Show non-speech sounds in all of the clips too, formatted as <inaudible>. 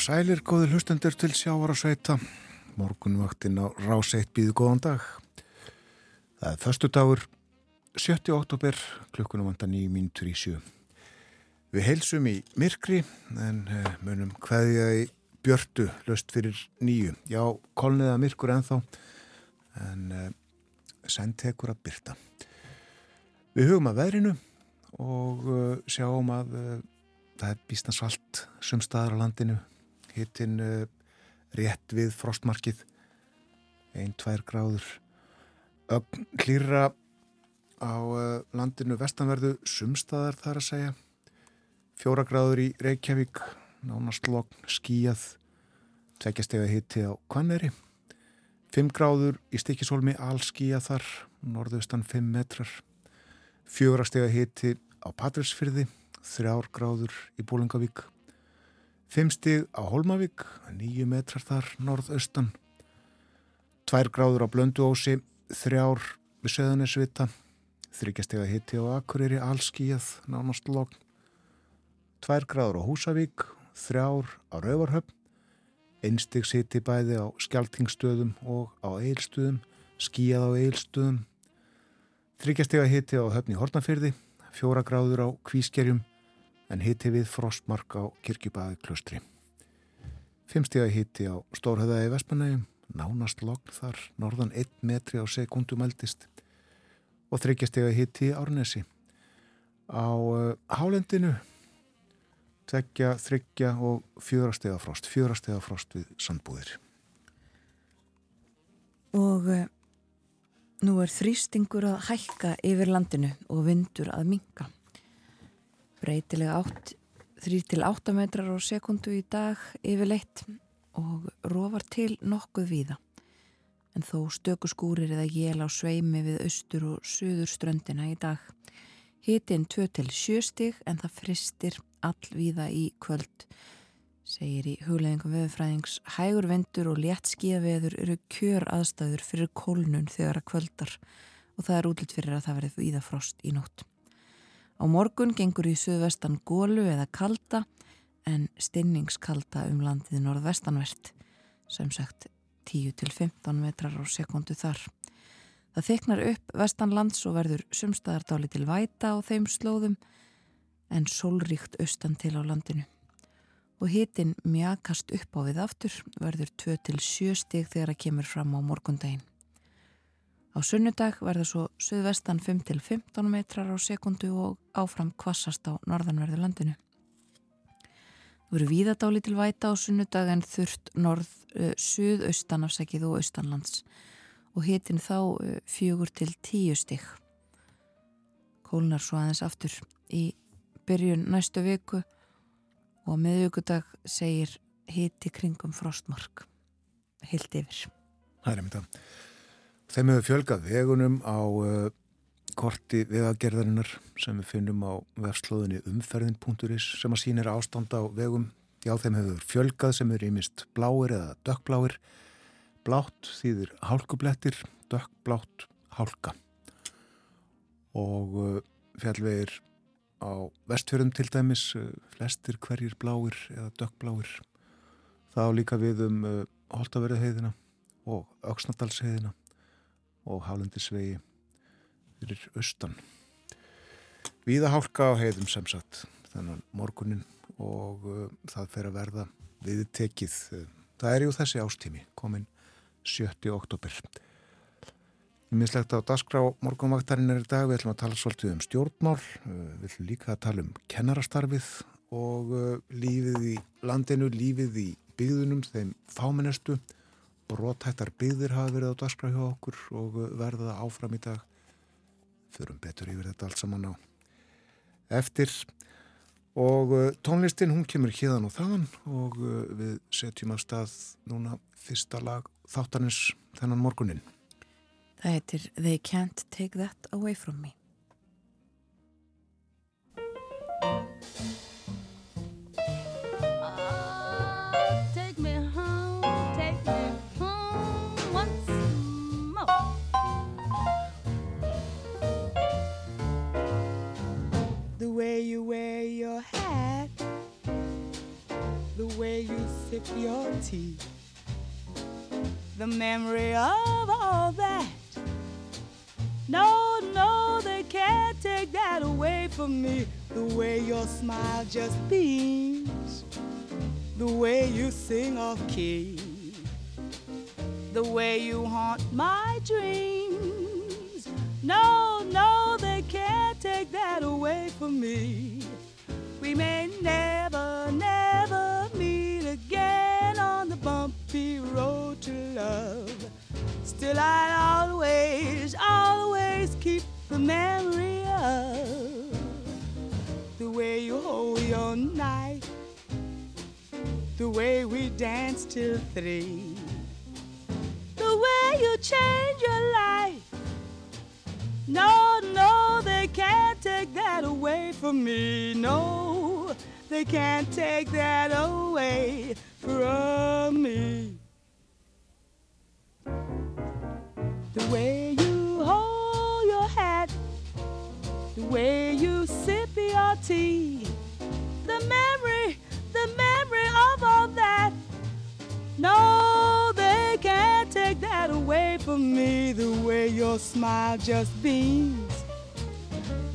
Og sælir, góði hlustendur til sjávar og sveita. Morgunvaktin á ráseitt býðu góðan dag. Það er förstu dagur, 7. oktober, klukkunum vanda nýjum mínutur í sjö. Við heilsum í myrkri en uh, munum hvaðið að í björtu löst fyrir nýju. Já, kolniða myrkur ennþá en uh, senn tekur að byrta. Við hugum að veðrinu og uh, sjáum að það er býstna svalt sumstaðar á landinu hittin uh, rétt við frostmarkið. 1-2 gráður. Ögn hlýra á uh, landinu vestanverðu sumstaðar þar að segja. 4 gráður í Reykjavík nánast logn skíjað tveggjastega hitti á Kvanneri 5 gráður í Stikisólmi allskíjað þar norðaustan 5 metrar. 4 stega hitti á Patrísfyrði þrjár gráður í Bólingavík, fimm stig á Holmavík, nýju metrar þar norðaustan, tvær gráður á Blönduósi, þrjár við Söðunisvita, þryggjastega hitti á Akureyri, allskíjað, nánast logn, tvær gráður á Húsavík, þrjár á Rauvarhöfn, einstigs hitti bæði á Skeltingstöðum og á Eilstöðum, skíjað á Eilstöðum, þryggjastega hitti á Höfni Hortnafyrði, fjóra gráður á Kvískerjum, en hitti við frostmark á kirkjubæði klustri. Fimmstíða hitti á Stórhauðaði Vestmanægum, nánast logn þar, norðan 1 metri á sekundum eldist og þryggjastega hitti í Árnesi. Á uh, Hálendinu tveggja, þryggja og fjórastega frost, fjórastega frost við sandbúðir. Og uh, nú er þrýstingur að hækka yfir landinu og vindur að minka breytilega átt 3-8 metrar á sekundu í dag yfirleitt og rofar til nokkuð víða. En þó stökuskúrir eða jél á sveimi við austur og söður ströndina í dag. Hitinn 2-7 stig en það fristir allvíða í kvöld. Segir í hugleðingum veðurfræðings hægur vendur og létt skíðaveður eru kjör aðstæður fyrir kólnun þegar að kvöldar og það er útlitt fyrir að það verði víða frost í nótt. Á morgun gengur í suðvestan gólu eða kalda en stinningskalda um landið norðvestanvert, sem sagt 10-15 metrar á sekundu þar. Það þeknar upp vestanlands og verður sumstaðardáli til væta á þeim slóðum en sólríkt austan til á landinu. Og hitin mjakast upp á við aftur verður 2-7 stig þegar að kemur fram á morgundaginn. Á sunnudag verður svo suðvestan 5-15 metrar á sekundu og áfram kvassast á norðanverðu landinu. Það verður víðadáli til væta á sunnudag en þurft norð uh, suðaustan afsækið og austanlands og hitin þá uh, fjögur til tíu stygg. Kólnar svo aðeins aftur í byrjun næstu viku og á miðvíkudag segir hiti kringum frostmark heilt yfir. Það er einmitt að Þeim hefur fjölgað vegunum á uh, korti vegagerðarinnar sem við finnum á vefslóðinni umferðin.is sem að sínir ástand á vegum. Já, þeim hefur fjölgað sem er ímist bláir eða dökkbláir. Blátt þýðir hálkublettir, dökkblátt hálka. Og uh, fjallvegir á vestfjörðum til dæmis, uh, flestir hverjir bláir eða dökkbláir. Það á líka við um uh, Holtaverðaheyðina og Öksnadalsheyðina og hálendisvegi fyrir austan. Víða hálka á heiðum sem sagt þannig morgunin og uh, það fer að verða við tekið. Það er jú þessi ástími, komin 7. oktober. Minnslegt á Dasgrá morgunvaktarinn er í dag, við ætlum að tala svolítið um stjórnmál, uh, við ætlum líka að tala um kennarastarfið og uh, lífið í landinu, lífið í byggðunum, þeim fámennestu brotættar byggðir hafa verið á daskra hjá okkur og verða áfram í dag. Förum betur yfir þetta allt saman á eftir. Og uh, tónlistin hún kemur híðan og þaðan og uh, við setjum af stað núna fyrsta lag þáttanins þennan morgunin Það heitir They Can't Take That Away From Me way you wear your hat, the way you sip your tea. The memory of all that. No, no, they can't take that away from me. The way your smile just beams, the way you sing off key, the way you haunt my dreams. No, no, they can't take that away from me. We may never, never meet again on the bumpy road to love. Still, I'll always, always keep the memory of the way you hold your knife, the way we dance till three, the way you change your life. No, no, they can't take that away from me. No, they can't take that away from me. The way you hold your hat, the way you sip your tea, the memory, the memory of all that. No, that away from me. The way your smile just beams,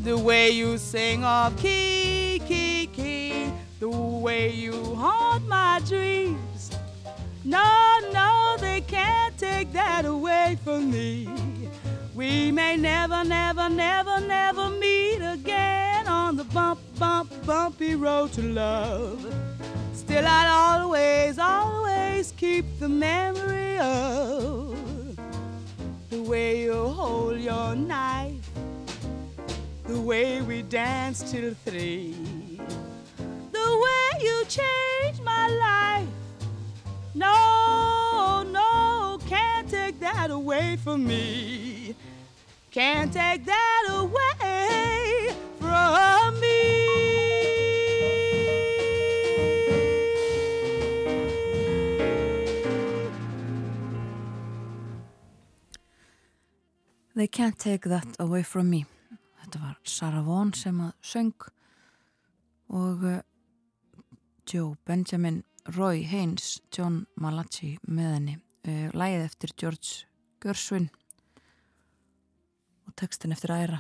the way you sing off key, key, key, the way you haunt my dreams. No, no, they can't take that away from me. We may never, never, never, never meet again on the bump, bump, bumpy road to love. Still, I'll always, always keep the memory of the way you hold your knife, the way we danced till three, the way you changed my life. No, no, can't take that away from me. Can't take that away from me. They can't take that away from me. Þetta var Sarah Vaughan sem að söng og uh, Joe Benjamin, Roy Haynes, John Malachi með henni. Uh, lægið eftir George Gershwin og textin eftir Æra.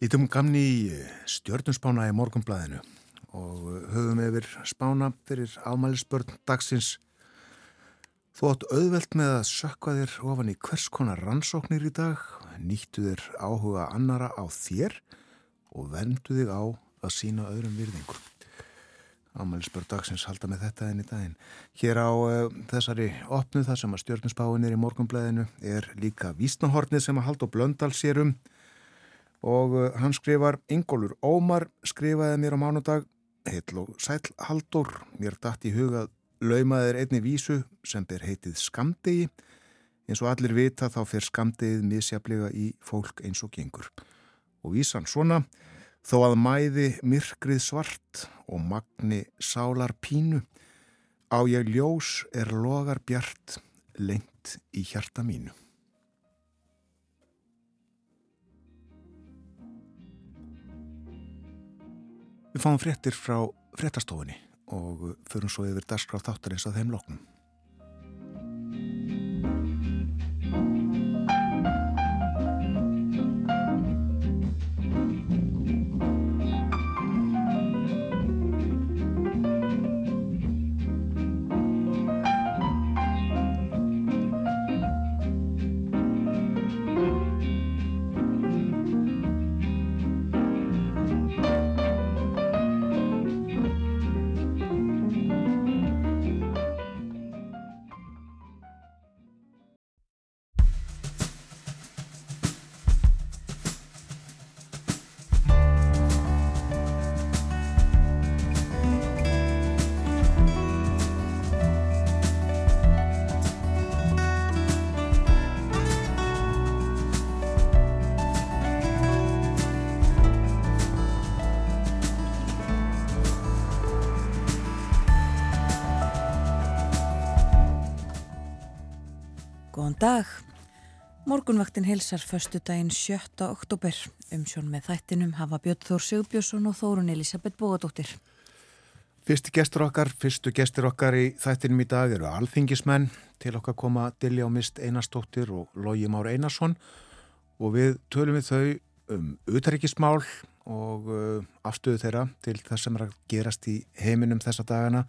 Ítum gamni í stjörnusspána í morgunblæðinu og höfum yfir spána fyrir afmælisbörn dagsins Þótt auðvelt með að sökka þér ofan í hvers konar rannsóknir í dag, nýttu þér áhuga annara á þér og vendu þig á að sína öðrum virðingur. Ámælisbörn dagsins halda með þetta enn í daginn. Hér á uh, þessari opnu þar sem að stjórnusbáin er í morgunblæðinu er líka vísnahornið sem að halda og blöndal sér um og uh, hann skrifar Ingólfur Ómar skrifaði mér á mánudag heitl og sæl Haldur mér dætt í hugað Laumaðir einni vísu sem ber heitið skamdegi. Eins og allir vita þá fer skamdegið misjaflega í fólk eins og gengur. Og vísan svona, þó að mæði myrkrið svart og magni sálar pínu, á ég ljós er logar bjart lengt í hjarta mínu. Við fáum fréttir frá fréttastofunni og förum svo yfir dagskráð þáttarins að þeim loknum. Dag. Morgunvaktin hilsar förstu daginn 7. oktober. Umsjón með þættinum hafa Björn Þór Sigbjörnsson og Þórun Elisabeth Bóadóttir. Fyrstu gestur okkar, fyrstu gestur okkar í þættinum í dag eru alþingismenn til okkar koma Dilja og Mist Einarstóttir og Lógi Már Einarsson og við tölum við þau um utaríkismál og uh, afstöðu þeirra til þess sem er að gerast í heiminum þessa dagana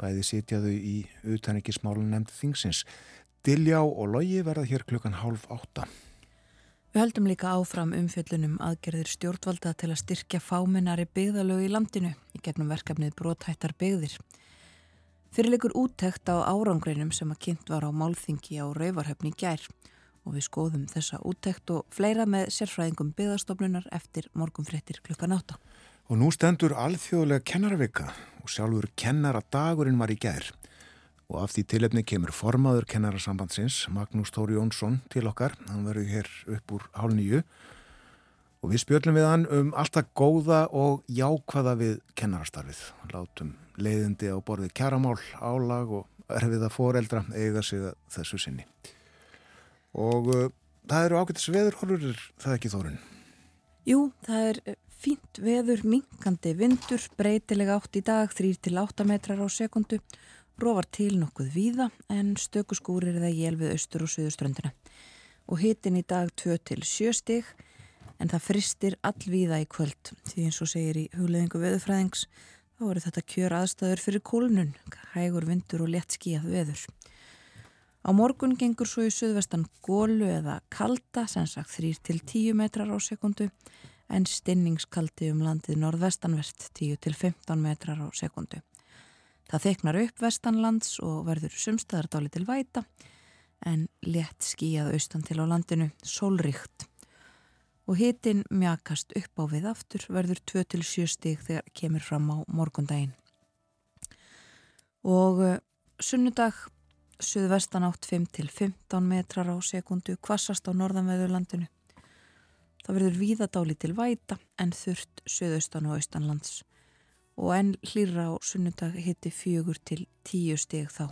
bæði sitjaðu í utaríkismálun nefndi þingsins. Dilja og Lógi verða hér klukkan hálf átta. Við höldum líka áfram umfjöllunum aðgerðir stjórnvalda til að styrkja fámennari byggðalög í landinu í gegnum verkefnið Bróthættar byggðir. Fyrirleikur úttekt á árangreinum sem að kynnt var á málþingi á Rauvarhöfni gær og við skoðum þessa úttekt og fleira með sérfræðingum byggðastofnunar eftir morgunfrettir klukkan átta. Og nú stendur alþjóðlega kennarvika og sjálfur kennaradagurinn var í gær og af því tilefni kemur formaður kennarasambandsins Magnús Tóri Jónsson til okkar. Hann verður hér upp úr hálf nýju og við spjöldum við hann um alltaf góða og jákvæða við kennarastarfið. Látum leiðindi á borðið kjaramál álag og erfiða foreldra eiga sig þessu sinni. Og uh, það eru ágættis veðurhorfur það ekki þórun? Jú, það er uh, fínt veður, minkandi vindur, breytilega átt í dag 3-8 metrar á sekundu Róvar til nokkuð víða en stökuskúrir eða jél við austur og söðuströndina. Og hitin í dag 2-7 stig en það fristir allvíða í kvöld. Því eins og segir í hugleðingu veðufræðings þá eru þetta kjör aðstæður fyrir kólnun, hægur vindur og létt skíjað veður. Á morgun gengur svo í söðvestan gólu eða kalda, sem sagt 3-10 metrar á sekundu en stinningskaldi um landið norðvestanvert 10-15 metrar á sekundu. Það þeknar upp vestanlands og verður sumstaðardáli til væta en létt skíjað austan til á landinu, sólríkt. Og hitin mjakast upp á við aftur verður 2-7 stík þegar kemur fram á morgundaginn. Og uh, sunnudag, suðvestan átt 5-15 metrar á sekundu, kvassast á norðanveðurlandinu. Það verður víðadáli til væta en þurft suðaustan og austanlands og enn hlýra á sunnudag hitti fjögur til tíu steg þá.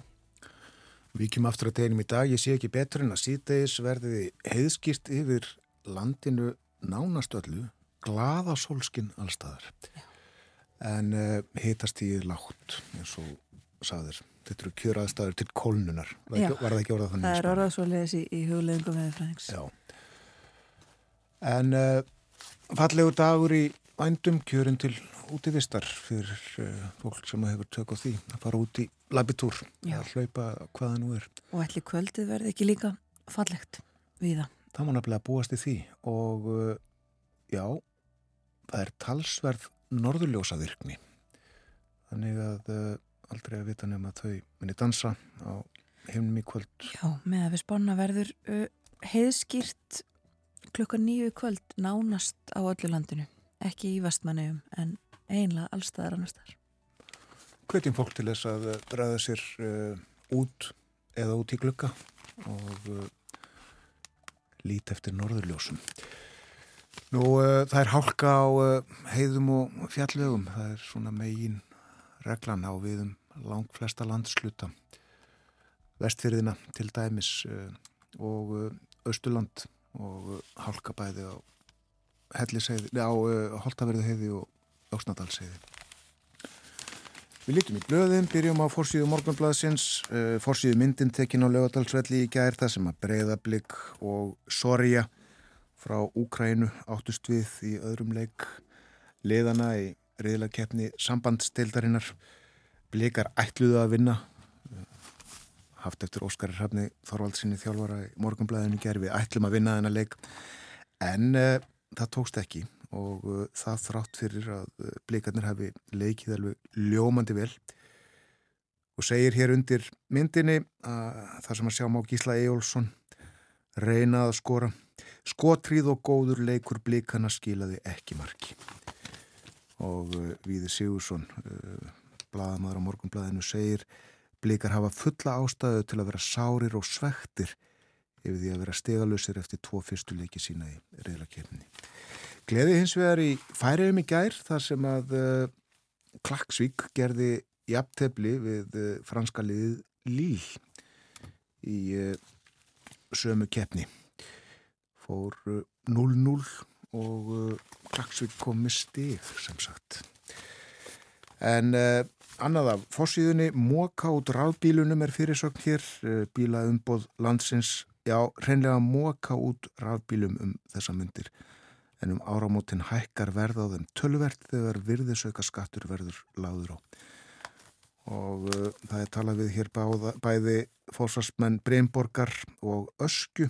Við kemum aftur að deginum í dag, ég sé ekki betur en að síðdeis verði heiðskýrt yfir landinu nánast öllu, glaða sólskinn allstaðar. Já. En uh, eh, hitast í látt eins og saður. Þetta eru kjöraðstæður til kólnunar. Var, ekki, var það ekki orðað þannig? Það er orðað svo leiðis í, í hugleðingum eða fræðings. Já. En uh, fallegu dagur í vændum kjörin til útivistar fyrir uh, fólk sem hefur tök á því að fara út í labitúr að hlaupa hvaða nú er. Og ætli kvöldið verði ekki líka fallegt við það? Það má nefnilega búast í því og uh, já, það er talsverð norðurljósa virkni þannig að uh, aldrei að vita nefn að þau minni dansa á heimnum í kvöld. Já, með að við spána verður heiðskýrt klukka nýju kvöld nánast á öllu landinu ekki í vestmannegum en einlega allstaðar annar staðar. Hvetjum fólk til þess að draða sér uh, út eða út í glukka og uh, líti eftir norðurljósum. Nú, uh, það er hálka á heiðum og fjallvegum. Það er svona megin reglan á viðum langt flesta landsluta. Vestfyrðina til dæmis og Östurland og hálkabæði á helliseiði, á Holtaverðu heiði og Lóksnadalseiði. Við lítum í blöðin, byrjum á fórsíðu morgunblaðsins, uh, fórsíðu myndin tekin á lögadalsvelli í gær það sem að breyðablík og sorja frá Úkrænu áttust við í öðrum leik leðana í reyðlakeppni sambandstildarinnar. Blíkar ætluðu að vinna, haft eftir Óskari Hrafni Þorvaldsinni þjálfara í morgunblaðinu gerði við ætlum að vinna þennan leik en uh, það tókst ekki og uh, það þrátt fyrir að uh, blikarnir hafi leikið alveg ljómandi vel. Og segir hér undir myndinni að það sem að sjá má Gísla Ejólfsson reyna að skora. Skotrið og góður leikur blikana skilaði ekki marki. Og uh, Víði Sigursson uh, bladamæður á morgunbladinu segir blikar hafa fulla ástæðu til að vera sárir og svektir yfir því að vera stegalusir eftir tvo fyrstu leiki sína í reyðlakefni Gleði hins vegar í færiðum í gær þar sem að uh, Klagsvík gerði jafntefli við uh, franska liðið Líl í uh, sömu keppni. Fór 0-0 og Klagsvík kom með stig sem sagt. En annað af fórsíðunni, móka út rafbílunum er fyrirsögn hér, uh, bíla umboð landsins, já, reynlega móka út rafbílum um þessa myndir. En um áramótin hækkar verð á þeim tölvert þegar virðisauka skattur verður láður á. Og uh, það er talað við hér báða, bæði fórsvarsmenn Breimborgar og Ösku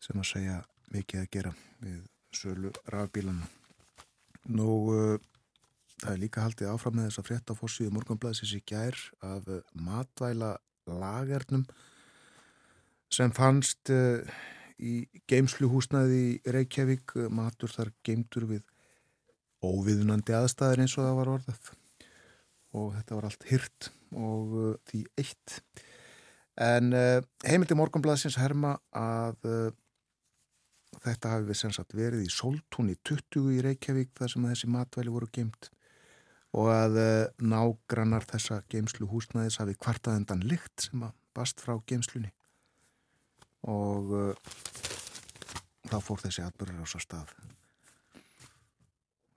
sem að segja mikið að gera við sölu rafbílana. Nú, uh, það er líka haldið áfram með þess að frétta fórsíðu morgunblæðsins í gær af uh, matvæla lagernum sem fannst uh, í geimsluhúsnaði í Reykjavík, matur þar geimtur við óviðunandi aðstæðir eins og það var orðað og þetta var allt hyrt og uh, því eitt. En heimildi morgunblæðsins herma að þetta hafi við sem sagt verið í Soltúni 20 í Reykjavík þar sem þessi matvæli voru geimt og að nágrannar þessa geimslu húsnaðis hafi kvartaðendan lykt sem að bast frá geimslunni og uh, þá fór þessi atbyrður ás að stað.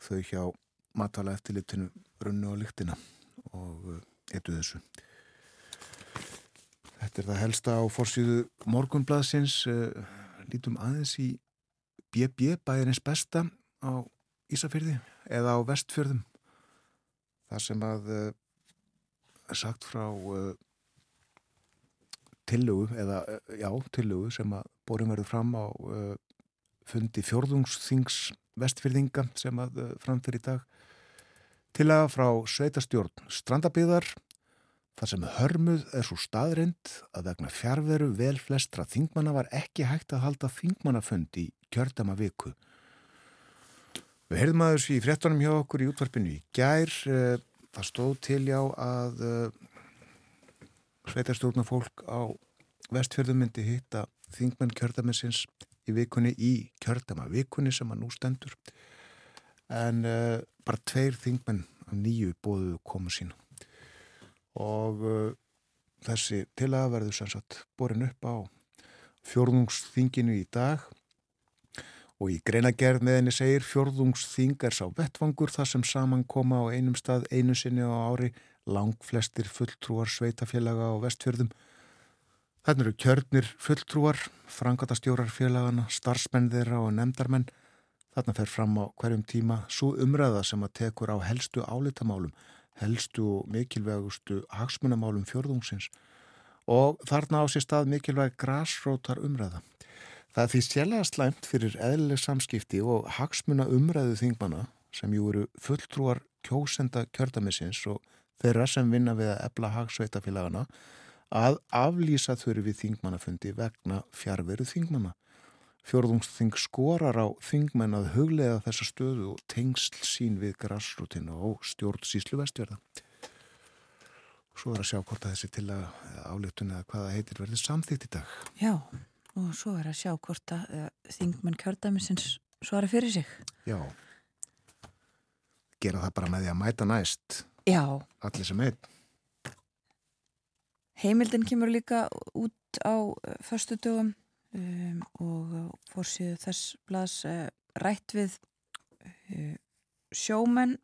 Þau hjá matvæla eftirlitinu runnu á lyktina og uh, etu þessu. Þetta er það helsta á fórsýðu morgunblaðsins uh, lítum aðeins í BB bæðirins besta á Ísafyrði eða á Vestfjörðum. Þar sem að sagt frá tillögu eða uh, já, tillögu sem að borum verður fram á uh, fundi fjörðungsþings Vestfjörðinga sem að uh, framfyrir í dag tillaga frá sveitastjórn Strandabíðar þar sem hörmuð er svo staðrind að vegna fjárveru vel flestra þingmanna var ekki hægt að halda þingmannafund í kjördama viku. Við heyrðum aðeins í frettunum hjá okkur í útvarpinu í gær. Eh, það stóð til já að eh, sveitarstjórna fólk á vestfjörðum myndi hitta þingmenn kjördamessins í vikunni í kjördama vikunni sem að nú stendur. En uh, bara tveir þingmenn af nýju bóðu komu sína og uh, þessi tilaga verður sem sagt borin upp á fjörðungsþinginu í dag og í greinagerð með henni segir fjörðungsþing er sá vettvangur þar sem saman koma á einum stað einu sinni á ári lang flestir fulltrúar sveitafélaga á vestfjörðum. Þannig eru kjörnir fulltrúar, frangatastjórar félagana, starfsmenn þeirra og nefndarmenn. Þarna fer fram á hverjum tíma svo umræða sem að tekur á helstu álitamálum helstu og mikilvægustu hagsmunamálum fjörðungsins og þarna á sér stað mikilvæg grásrótar umræða. Það er því sjælega slæmt fyrir eðlileg samskipti og hagsmuna umræðu þingmanna sem jú eru fulltrúar kjósenda kjördamissins og þeirra sem vinna við að ebla hagsveitafélagana að aflýsa þurfi þingmannafundi vegna fjárveru þingmanna. Fjörðungsþing skorar á þingmenn að huglega þessa stöðu og tengsl sín við grassrútina og stjórnsíslu vestverða. Svo er að sjá hvort að þessi til að áleitun eða hvaða heitir verði samþýtt í dag. Já, og svo er að sjá hvort að þingmenn kjördæmisins svara fyrir sig. Já, gera það bara með því að mæta næst. Já. Allir sem einn. Heimildin kemur líka út á uh, förstu dögum um, og fórsíðu þess blas uh, rætt við uh, sjómenn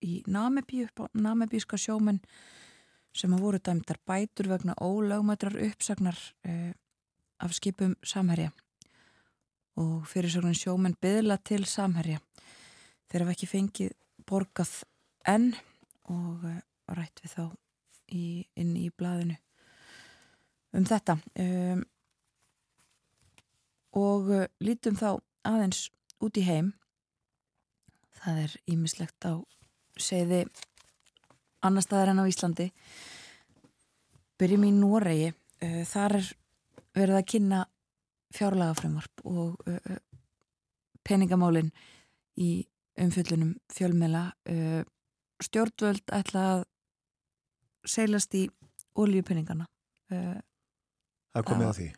í Namibíu, namibíska sjómenn sem að voru dæmtar bætur vegna ólögmætrar uppsagnar uh, af skipum samherja og fyrirsögnin sjómenn byðla til samherja þeir hafa ekki fengið borgað enn og rætt við þá í, inn í blaðinu um þetta. Um, og uh, lítum þá aðeins út í heim. Það er ímislegt á segði annar staðar en á Íslandi. Byrjum í Noregi. Uh, þar er verið að kynna fjárlagafrömmarp og peningamálin í umfjöllunum fjölmela stjórnvöld ætla að seilast í oljupenningana uh, Það komið á því.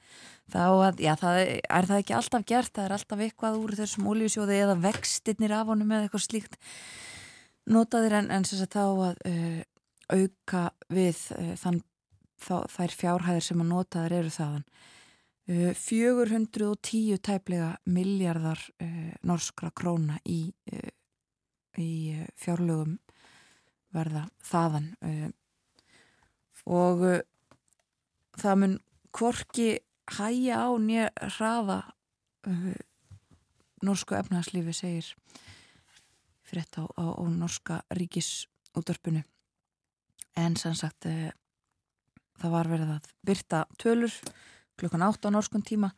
Að, já, það er, það ekki alltaf gert, það er alltaf eitthvað úr þessum ólíusjóði eða vextinnir af honum eða eitthvað slíkt notaðir en, en þess að þá að uh, auka við uh, þann, þá, þær fjárhæðir sem að notaðir eru þaðan. Uh, 410 tæplega miljardar uh, norskra króna í, uh, í fjárlögum verða þaðan uh, og uh, það mun kvorki hæja á nýja hraða uh, norsku efnahagslífi segir frétt á, á, á norska ríkisútörpunu en sem sagt uh, það var verið að byrta tölur klukkan 8 á norskun tíma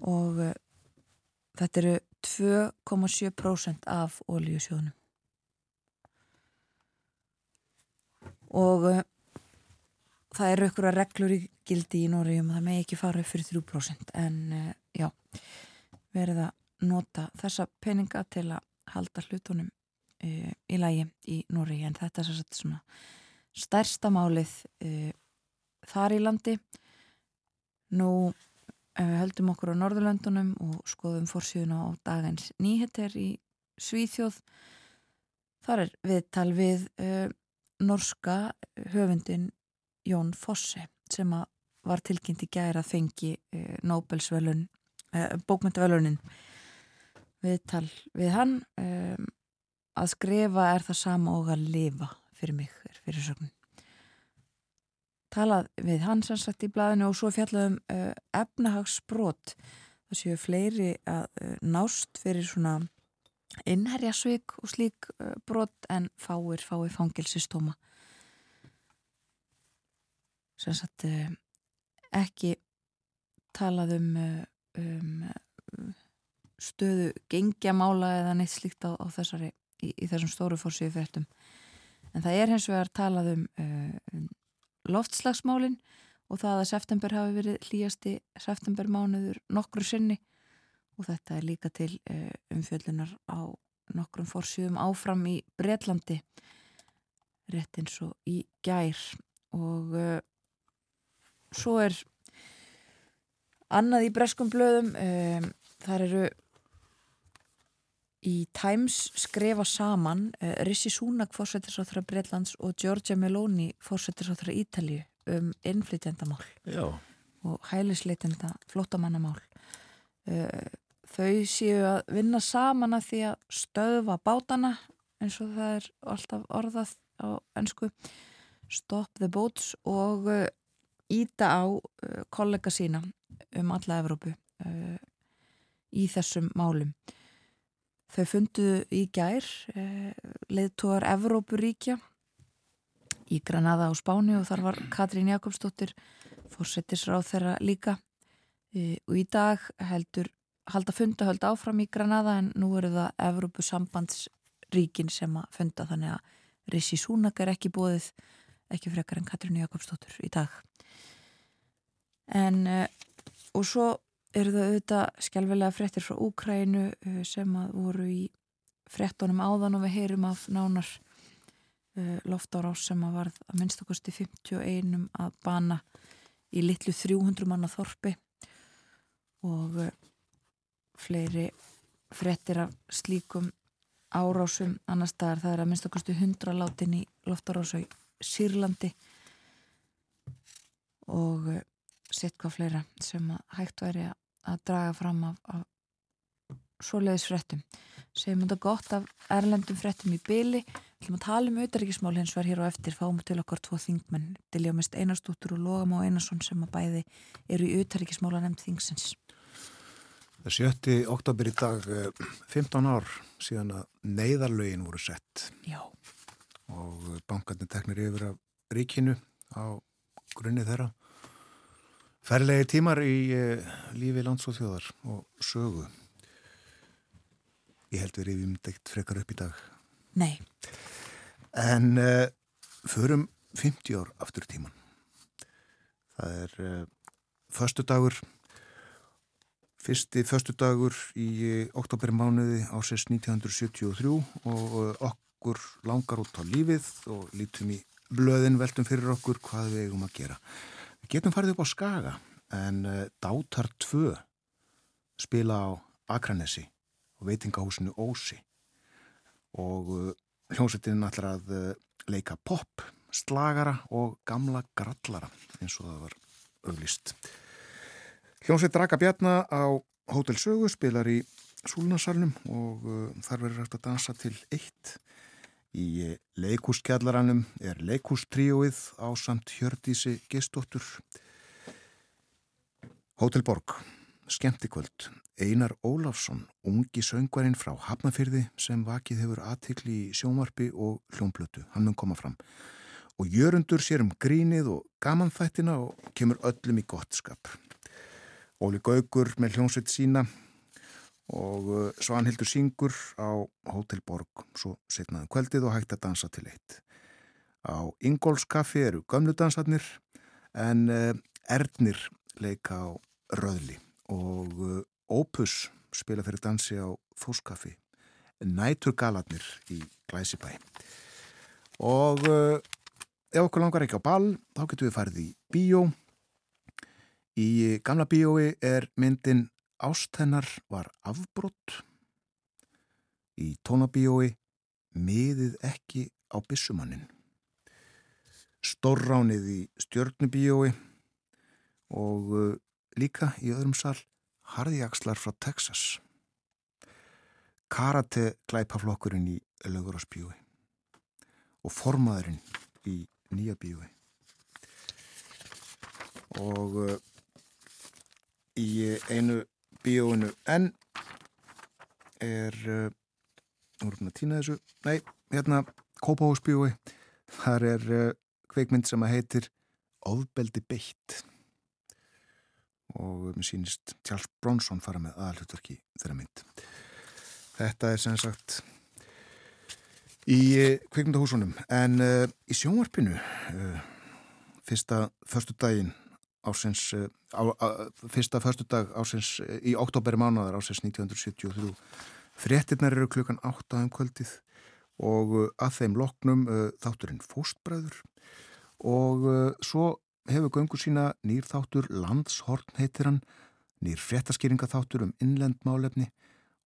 og þetta eru 2,7% af ólíusjóðunum og uh, það eru að reglur í gildi í Nóri um að það megi ekki fara upp fyrir 3% en uh, já, verið að nota þessa peninga til að halda hlutunum uh, í lægi í Nóri en þetta er svona stærsta málið þar í landi. Nú við höldum okkur á Norðurlöndunum og skoðum fórsíðuna á dagins nýheter í Svíþjóð. Þar er viðtal við uh, norska höfundin Jón Fosse sem var tilkynnt í gæra að fengi uh, Nobelsvelun uh, bókmyndavelunin viðtal við hann um, að skrifa er það sama og að lifa fyrir mig, fyrir sögn talað við hann sem sagt í blæðinu og svo fjallaðum uh, efnahagsbrot. Það séu fleiri að uh, nást fyrir svona innherjasvík og slík uh, brot en fáir fáir fangilsistóma sem sagt ekki talað um, um stöðu gengjamála eða neitt slíkt á, á þessari í, í þessum stóru fórsíðu fréttum en það er hens vegar talað um, um loftslagsmálin og það að september hafi verið hlýjasti septembermánuður nokkru sinni og þetta er líka til uh, umfjöllunar á nokkrum fórsjöfum áfram í Breitlandi rétt eins og í gær og uh, svo er annað í breskum blöðum um, þar eru í Times skrefa saman uh, Rissi Súnak fórsetisráþra Breitlands og Giorgia Meloni fórsetisráþra Ítalju um innflytjandamál Já. og hælisleitenda flottamannamál uh, þau séu að vinna saman að því að stöðva bátana eins og það er alltaf orðað á ennsku stop the boats og íta á kollega sína um alla Evrópu í þessum málum. Þau funduðu í gær eh, leðtóðar Evrópuríkja í Granada á Spáni og þar var Katrín Jakobsdóttir fórsettisráð þeirra líka og í dag heldur halda fundahöld áfram í Granada en nú eru það Evrópusambandsríkin sem að funda þannig að Rissi Súnak er ekki bóðið ekki frekar en Katrín Jakobsdóttir í dag. En e, og svo eru það auðvitað skjálfilega frettir frá Úkrænu uh, sem að voru í frettunum áðan og við heyrum af nánar uh, loftárás sem að varð að minnstakosti 51 að bana í litlu 300 manna þorpi. Og fleiri frettir af slíkum árásum annar staðar. Það er að minnstakosti 100 látin í loftárásu í Sýrlandi og sett hvað fleira sem hægt væri að draga fram af, af svoleiðis frettum segjum þetta gott af erlendum frettum í byli við ætlum að tala um auðaríkismál hins var hér á eftir. Fáum til okkar tvo þingmenn Dilja Mest Einarstúttur og Logam og Einarsson sem að bæði eru í auðaríkismála nefnd þingsins Það sjötti oktober í dag 15 ár síðan að neyðarlögin voru sett Já. og bankarnir teknir yfir af ríkinu á grunni þeirra Færlegi tímar í uh, lífi lands og þjóðar og sögu. Ég held við reyfum deitt frekar upp í dag. Nei. En uh, förum 50 ár aftur tíman. Það er uh, förstu dagur, fyrsti förstu dagur í oktobermánuði ásins 1973 og okkur langar út á lífið og lítum í blöðin veltum fyrir okkur hvað við eigum að gera. Við getum farið upp á Skaga en uh, Dátar 2 spila á Akranesi og veitingahúsinu Ósi og uh, hljómsveitin ætlar að uh, leika pop, slagara og gamla grallara eins og það var auglist. Hljómsveit Draka Bjarnar á Hótel Sögu spilar í Súlunarsalunum og þar verður hægt að dansa til eitt Í leikúskjallaranum er leikústríóið á samt Hjördísi Gistóttur. Hótelborg, skemmtikvöld, Einar Ólafsson, ungi söngvarinn frá Hafnafyrði sem vakið hefur aðtikli í sjónvarpi og hljómblötu. Hann mun koma fram. Og jörundur sér um grínið og gamanþættina og kemur öllum í gott skap. Óli Gaugur með hljómsveit sína og uh, Svanhildur syngur á Hotel Borg svo setnaðan um kveldið og hægt að dansa til eitt. Á Ingólfskaffi eru gömludansarnir en uh, Erdnir leika á Röðli og uh, Opus spila fyrir dansi á Fóskaffi. Nætur galadnir í Glæsibæ. Og ef okkur langar ekki á ball þá getum við farið í bíó í gamla bíói er myndin Ástennar var afbrott í tónabíói miðið ekki á bissumannin. Stórránið í stjörnubíói og uh, líka í öðrum sal harðjagslar frá Texas. Karate glæpaflokkurinn í lögurásbíói og formaðurinn í nýja bíói. Og uh, í einu bíóinu en er við að týna þessu. Nei, hérna, Kópahús bíói. Þar er uh, kveikmynd sem að heitir Óðbeldi beitt. Og mér sýnist Charles Bronson fara með aðalhutverki þeirra mynd. Þetta er sem sagt í uh, kveikmyndahúsunum en uh, í sjónvarpinu uh, fyrsta förstu daginn ásins, eh, á, á, fyrsta förstu dag ásins eh, í oktober mánuðar ásins 1973 fréttinnar eru klukkan 8 um kvöldið og eh, að þeim loknum þátturinn fóstbræður og svo hefur göngu sína nýr þáttur landshorn heitir hann nýr fréttaskýringaþáttur um innlendmálefni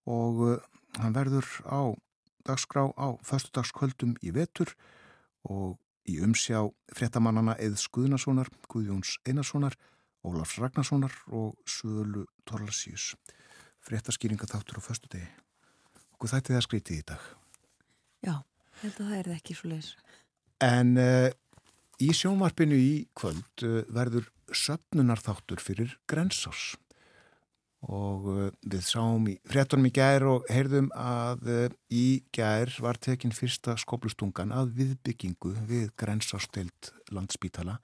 og hann verður á dagskrá á förstudagskvöldum í vetur og í umsjá fréttamannana Eð Skuðnasonar, Guðjóns Einarssonar, Ólafs Ragnarssonar og Suðulu Torlasíus. Fréttaskýringa þáttur á förstu degi. Og þætti það skrítið í dag. Já, held að það er ekki svo leiðis. En uh, í sjónvarpinu í kvöld uh, verður söpnunarþáttur fyrir Grensás og uh, við sáum í fréttunum í gær og heyrðum að uh, í gær var tekinn fyrsta skoblustungan að viðbyggingu við grensástild landspítala.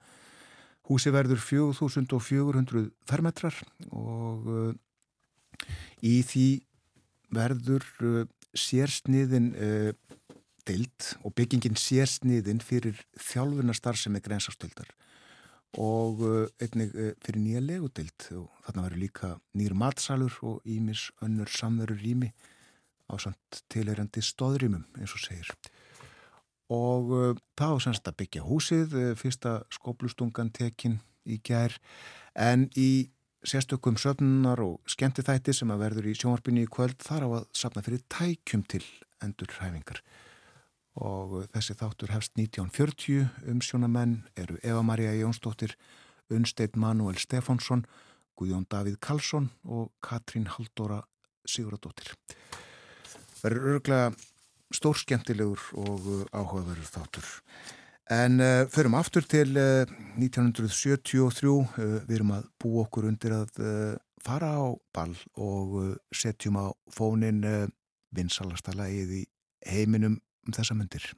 Húsi verður 4400 fermetrar og uh, í því verður sérsniðin dild og byggingin sérsniðin fyrir þjálfunastar sem er grensásstildar og uh, einnig uh, fyrir nýja legudild og þarna verður líka nýr matsalur og ímis önnur samverur rými á samt tilherjandi stóðrýmum eins og segir. Og uh, það á semst að byggja húsið fyrsta skóplustungan tekin í gær. En í sérstökum söfnunar og skemmtithætti sem að verður í sjónvarpinni í kvöld þar á að sapna fyrir tækjum til endur hræfingar og þessi þáttur hefst 1940 um sjónamenn eru Eva-Maria Jónsdóttir, Unsteit Manuel Stefánsson, Guðjón Davíð Karlsson og Katrín Haldóra Siguradóttir. Það eru örglega stórskemtilegur og áhugaverður þáttur. En uh, förum aftur til uh, 1973, uh, við erum að bú okkur undir að uh, fara á ball og uh, setjum á fónin uh, vinsalasta lagið í heiminum um þessa myndir.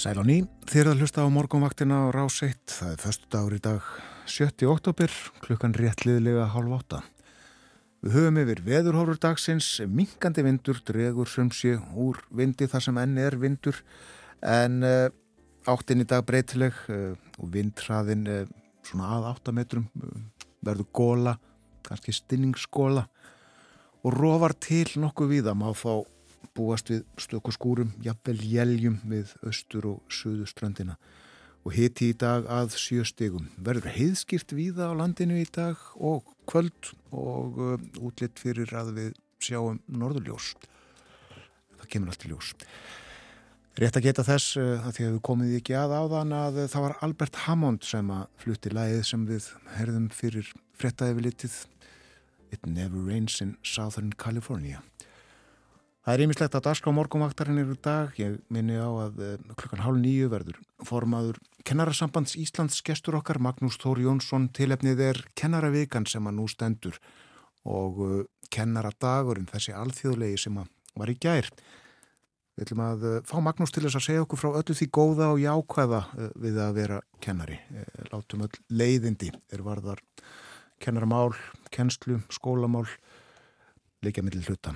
Sæl á ný, þér að hlusta á morgunvaktina á rás 1, það er förstu dagur í dag 7. oktober, klukkan réttliðlega hálf átta. Við höfum yfir veðurhórur dagsins, minkandi vindur dregur sumsi úr vindi þar sem enn er vindur en uh, áttin í dag breytileg uh, og vindhraðin uh, svona að 8 metrum verður góla, kannski stinningsgóla og rofar til nokkuð víða má fá búast við stöku skúrum, jafnvel jæljum við austur og söðu strandina og hiti í dag að sjö stegum. Verður heiðskýrt víða á landinu í dag og kvöld og uh, útlitt fyrir að við sjáum norðurljós. Það kemur allt í ljós. Rétt að geta þess uh, að því að við komum ekki að áðan að uh, það var Albert Hammond sem að flutti lægið sem við herðum fyrir frettæði við litið It Never Rains in Southern California. Það er einmislegt að daska á morgumvaktarinn eru dag. Ég minni á að uh, klukkan hálf nýju verður formaður Kennarasambands Íslands gestur okkar Magnús Þóri Jónsson tilefnið er Kennaravikan sem að nú stendur og uh, Kennaradagurinn þessi alþjóðlegi sem að var í gær. Við ætlum að uh, fá Magnús til þess að segja okkur frá öllu því góða og jákvæða við að vera kennari. Látum öll leiðindi er varðar kennaramál, kennslu, skólamál, leikja millir hluta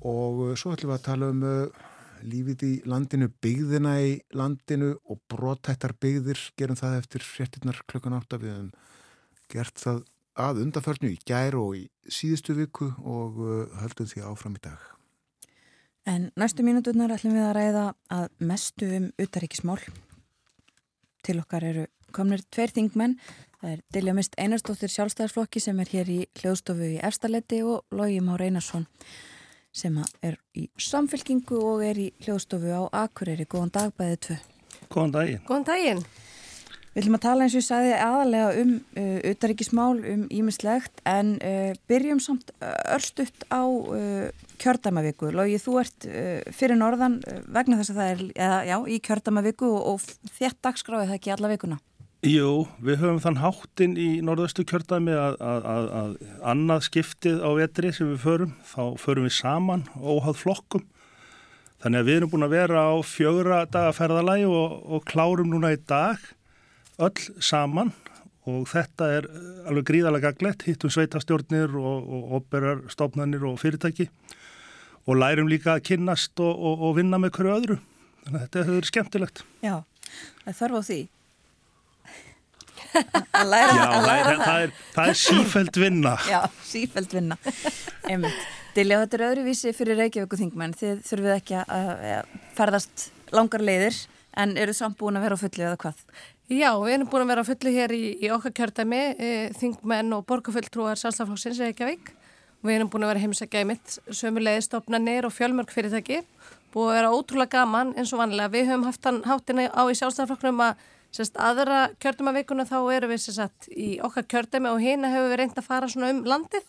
og uh, svo ætlum við að tala um uh, lífið í landinu, byggðina í landinu og brotættar byggðir. Gerum það eftir fréttinnar klukkan átta. Við hefum gert það að undanförnu í gær og í síðustu viku og uh, höldum því áfram í dag. En næstu mínuturnar ætlum við að ræða að mestu um utaríkismál til okkar eru komnir tveir þingmenn. Það er Dilja Mist Einarstóttir sjálfstæðarsflokki sem er hér í hljóðstofu í Efstaletti og Lógi Már Einarsson sem er í samfélkingu og er í hljóðstofu á Akureyri. Góðan dag bæðið tvö. Góðan daginn. Góðan daginn. Við ætlum að tala eins og ég sagði aðalega um uh, utaríkismál, um ímislegt, en uh, byrjum samt örstutt á uh, kjördæmaviku. Lógi, þú ert uh, fyrir norðan uh, vegna þess að það er, eða já, í kjördæmaviku og, og þétt dagskráið það ekki alla vikuna. Jú, við höfum þann hátinn í norðastu kjördæmi að, að, að, að annað skiptið á vetri sem við förum, þá förum við saman óháð flokkum. Þannig að við erum búin að vera á fjögra dagaferðalægi og, og klárum núna í dag öll saman og þetta er alveg gríðalega gaglegt, hittum sveitastjórnir og, og operarstofnarnir og fyrirtæki og lærum líka að kynnast og, og vinna með hverju öðru. Þannig að þetta hefur skemmtilegt. Já, það þarf á því að læra, Já, að læra. Það, er, það er sífælt vinna. Já, sífælt vinna. Dilja, þetta er öðruvísi fyrir Reykjavík og Þingmenn þið þurfið ekki að ferðast langar leiðir en eru samt búin að vera á fullu eða hvað? Já, við erum búin að vera á fullu hér í, í okkar kjördæmi e, Þingmenn og borgarfulltrúar Sálstaflokksins Reykjavík. Við erum búin að vera heimsækja í mitt sömulegistofnanir og fjölmörg fyrirtæki. Búin að vera ótrúlega gaman eins og vanlega við höfum haft hann háttina á í Sálstaflokknum að Sérst, aðra kjördamavikuna þá eru við sérst, í okkar kjördami og hérna hefur við reynd að fara svona um landið.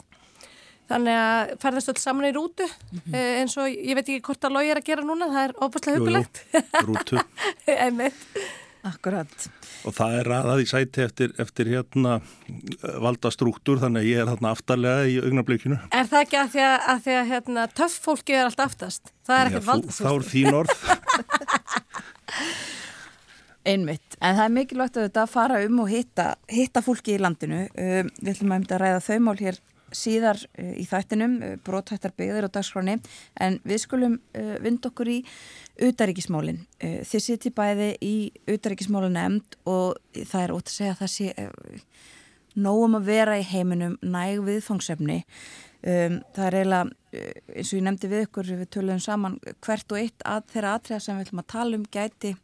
Þannig að ferðast öll saman í rútu mm -hmm. eins og ég veit ekki hvort að logi er að gera núna, það er óbúslega hugulegt. Rútu. <laughs> Einmitt. Akkurat. Og það er aðað í sæti eftir, eftir hérna valda struktúr þannig að ég er hérna aftarlega í augnablikinu. Er það ekki að því að, að, því að hérna, töff fólki er alltaf aftast? Það er ekkert valda struktúr. Þá er þín orð. <laughs> Einmitt, en það er mikilvægt að þetta fara um og hitta, hitta fólki í landinu. Um, við ætlum að mynda að ræða þau mál hér síðar uh, í þættinum, uh, brótættar byggðir og dagskráni, en við skulum uh, vind okkur í utaríkismálinn. Uh, þið sittir bæði í utaríkismálinn emnd og það er ótt að segja að það sé uh, nógum að vera í heiminum næg viðfangsefni. Um, það er eiginlega, uh, eins og ég nefndi við ykkur, við töluðum saman hvert og eitt að þeirra atriða sem við ætlum að tala um gæti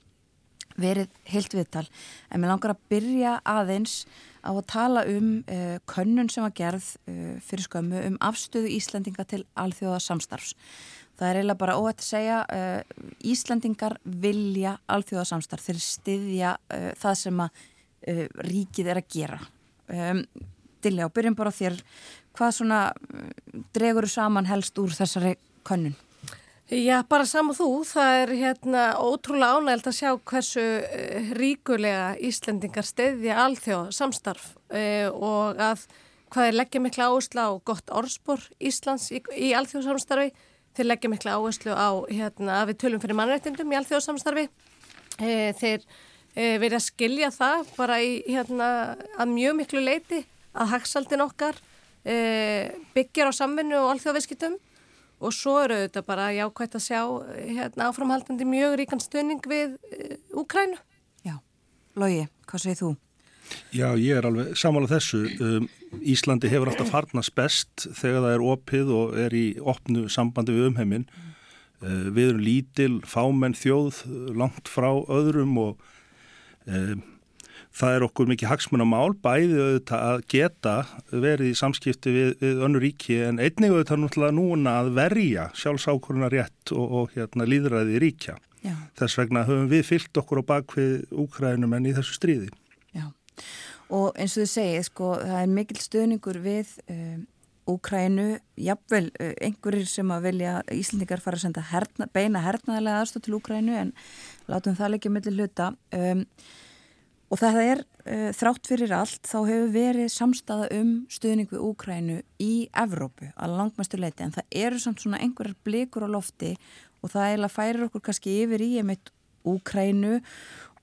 verið heilt viðtal en mér langar að byrja aðeins á að tala um uh, könnun sem var gerð uh, fyrir skömmu um afstöðu Íslandinga til alþjóða samstarfs. Það er eiginlega bara óhætt að segja uh, Íslandingar vilja alþjóða samstarf þeir styðja það sem að ríkið er að gera. Um, Dilja, og byrjum bara þér, hvað svona dregur þú saman helst úr þessari könnun? Já, bara saman þú, það er hérna ótrúlega ánægild að sjá hversu uh, ríkulega Íslendingar steyðja alþjóð samstarf uh, og að hvað er leggja mikla áherslu á gott orðspor Íslands í, í alþjóð samstarfi, þeir leggja mikla áherslu á hérna að við tölum fyrir mannrættindum í alþjóð samstarfi, uh, þeir verið að skilja það bara í hérna að mjög miklu leiti að hagsaldin okkar byggjar á samvinnu og alþjóðviskittum og svo eru þetta bara jákvæmt að sjá hérna, áframhaldandi mjög ríkan stöning við uh, Úkrænu. Já, Lógi, hvað segir þú? Já, ég er alveg samála þessu. Um, Íslandi hefur alltaf farnast best þegar það er opið og er í opnu sambandi við umheiminn. Uh, við erum lítil, fámenn þjóð, langt frá öðrum og uh, það er okkur mikið hagsmunamál bæði auðvitað að geta verið í samskipti við, við önnu ríki en einnig auðvitað náttúrulega núna að verja sjálfsákurna rétt og, og hérna líðræði ríkja. Já. Þess vegna höfum við fyllt okkur á bakvið úkræðinum en í þessu stríði. Já, og eins og þið segið, sko, það er mikil stöðningur við um, Úkrænu, jafnvel uh, einhverjir sem að vilja Íslandingar fara að senda herna, beina hernaðilega aðstóð til Úkrænu en látum það leikja millir hluta. Um, Og það er uh, þrátt fyrir allt, þá hefur verið samstaða um stuðning við Úkrænu í Evrópu að langmestu leiti en það eru samt svona einhverjar blikur á lofti og það eiginlega færir okkur kannski yfir í einmitt Úkrænu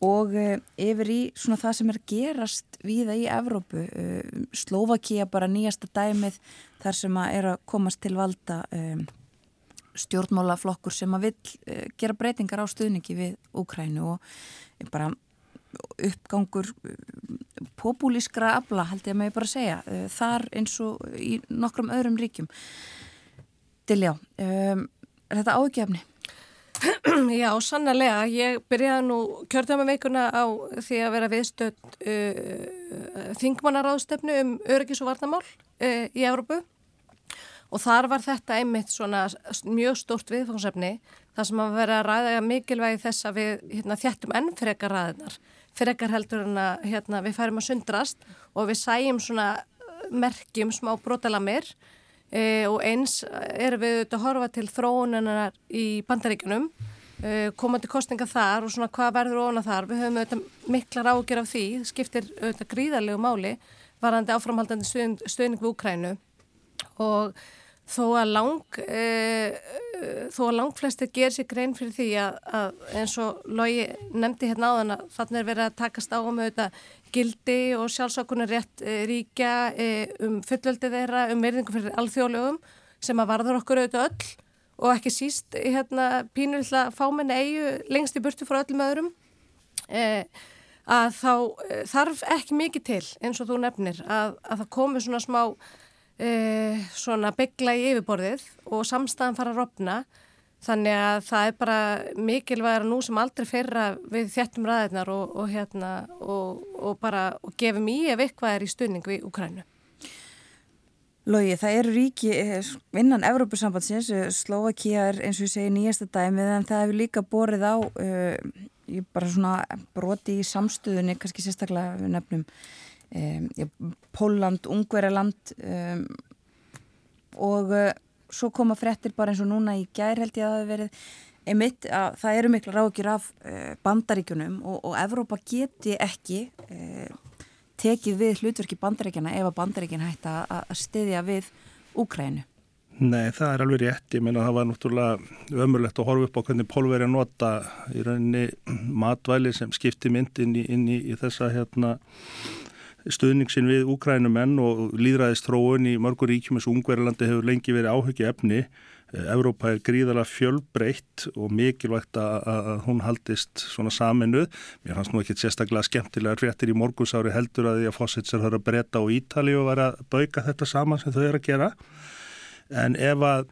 og uh, yfir í svona það sem er gerast viða í Evrópu. Uh, Slovakia bara nýjasta dæmið þar sem að er að komast til valda um, stjórnmálaflokkur sem að vil gera breytingar á stuðningi við Úkrænu og bara uppgangur uh, populískra abla held ég að maður bara segja uh, þar eins og í nokkrum öðrum ríkjum. Diljá um, er þetta ágefni? <clears throat> Já, sannlega ég byrjaði nú kjörðamaveikuna á því að vera viðstöld uh, þingmannaráðstöfnu um öryggis og varnamál uh, í Európu og þar var þetta einmitt svona mjög stórt viðfangsefni þar sem að vera að ræða mikilvægi þess að við hérna, þjættum ennfrega ræðinar frekar heldur en að hérna, við færum að sundrast og við sæjum svona uh, merkjum smá brotalamir e, og eins erum við auðvitað að horfa til þróunanar í bandaríkunum e, komandi kostninga þar og svona hvað verður ofna þar. Við höfum auðvitað miklar ágjör af því, skiptir auðvitað gríðarlegu máli varandi áframhaldandi stöðning við Úkrænu og þó að lang e, þó að langt flestir ger sér grein fyrir því að, að eins og Lógi nefndi hérna á þann að þannig er verið að takast á um auðvitað gildi og sjálfsákunar rétt e, ríkja e, um fullveldi þeirra, um verðingu fyrir alþjóðlegum sem að varður okkur auðvitað öll og ekki síst hérna pínulilla fámenni eigu lengst í burtu frá öllum öðrum. E, að þá e, þarf ekki mikið til eins og þú nefnir að, að það komi svona smá e, svona byggla í yfirborðið og samstæðan fara að rofna þannig að það er bara mikilvægara nú sem aldrei fyrra við þjættum ræðirnar og, og hérna og, og bara gefum í ef eitthvað er í stunning við Ukrænu. Lógi, það eru ríki eh, innan Evrópusambandsins, eh, Slovakia er eins og ég segi nýjasta dæmið en það hefur líka borið á uh, bara svona broti í samstöðunni, kannski sérstaklega við nefnum um, Póland, Ungverjaland um, og uh, svo koma frettir bara eins og núna í gær held ég að það hefur verið einmitt að það eru miklu rákjur af uh, bandaríkunum og, og Evrópa geti ekki uh, tekið við hlutverki bandaríkjana ef að bandaríkin hætta að styðja við Úkrænu. Nei, það er alveg rétt. Ég meina það var náttúrulega ömurlegt að horfa upp á hvernig pólveri að nota í rauninni matvæli sem skipti mynd inn í, inn í, í þessa hérna stuðningsin við úkrænumenn og líðræðist þróun í mörgur ríkjum eins og Ungverðarlandi hefur lengi verið áhugja efni. Evrópa er gríðarlega fjölbreytt og mikilvægt að hún haldist svona saminuð. Mér fannst nú ekki sérstaklega skemmtilega fréttir í morgunsári heldur að því að fósits er að breyta á Ítali og vera að bauka þetta saman sem þau eru að gera. En ef að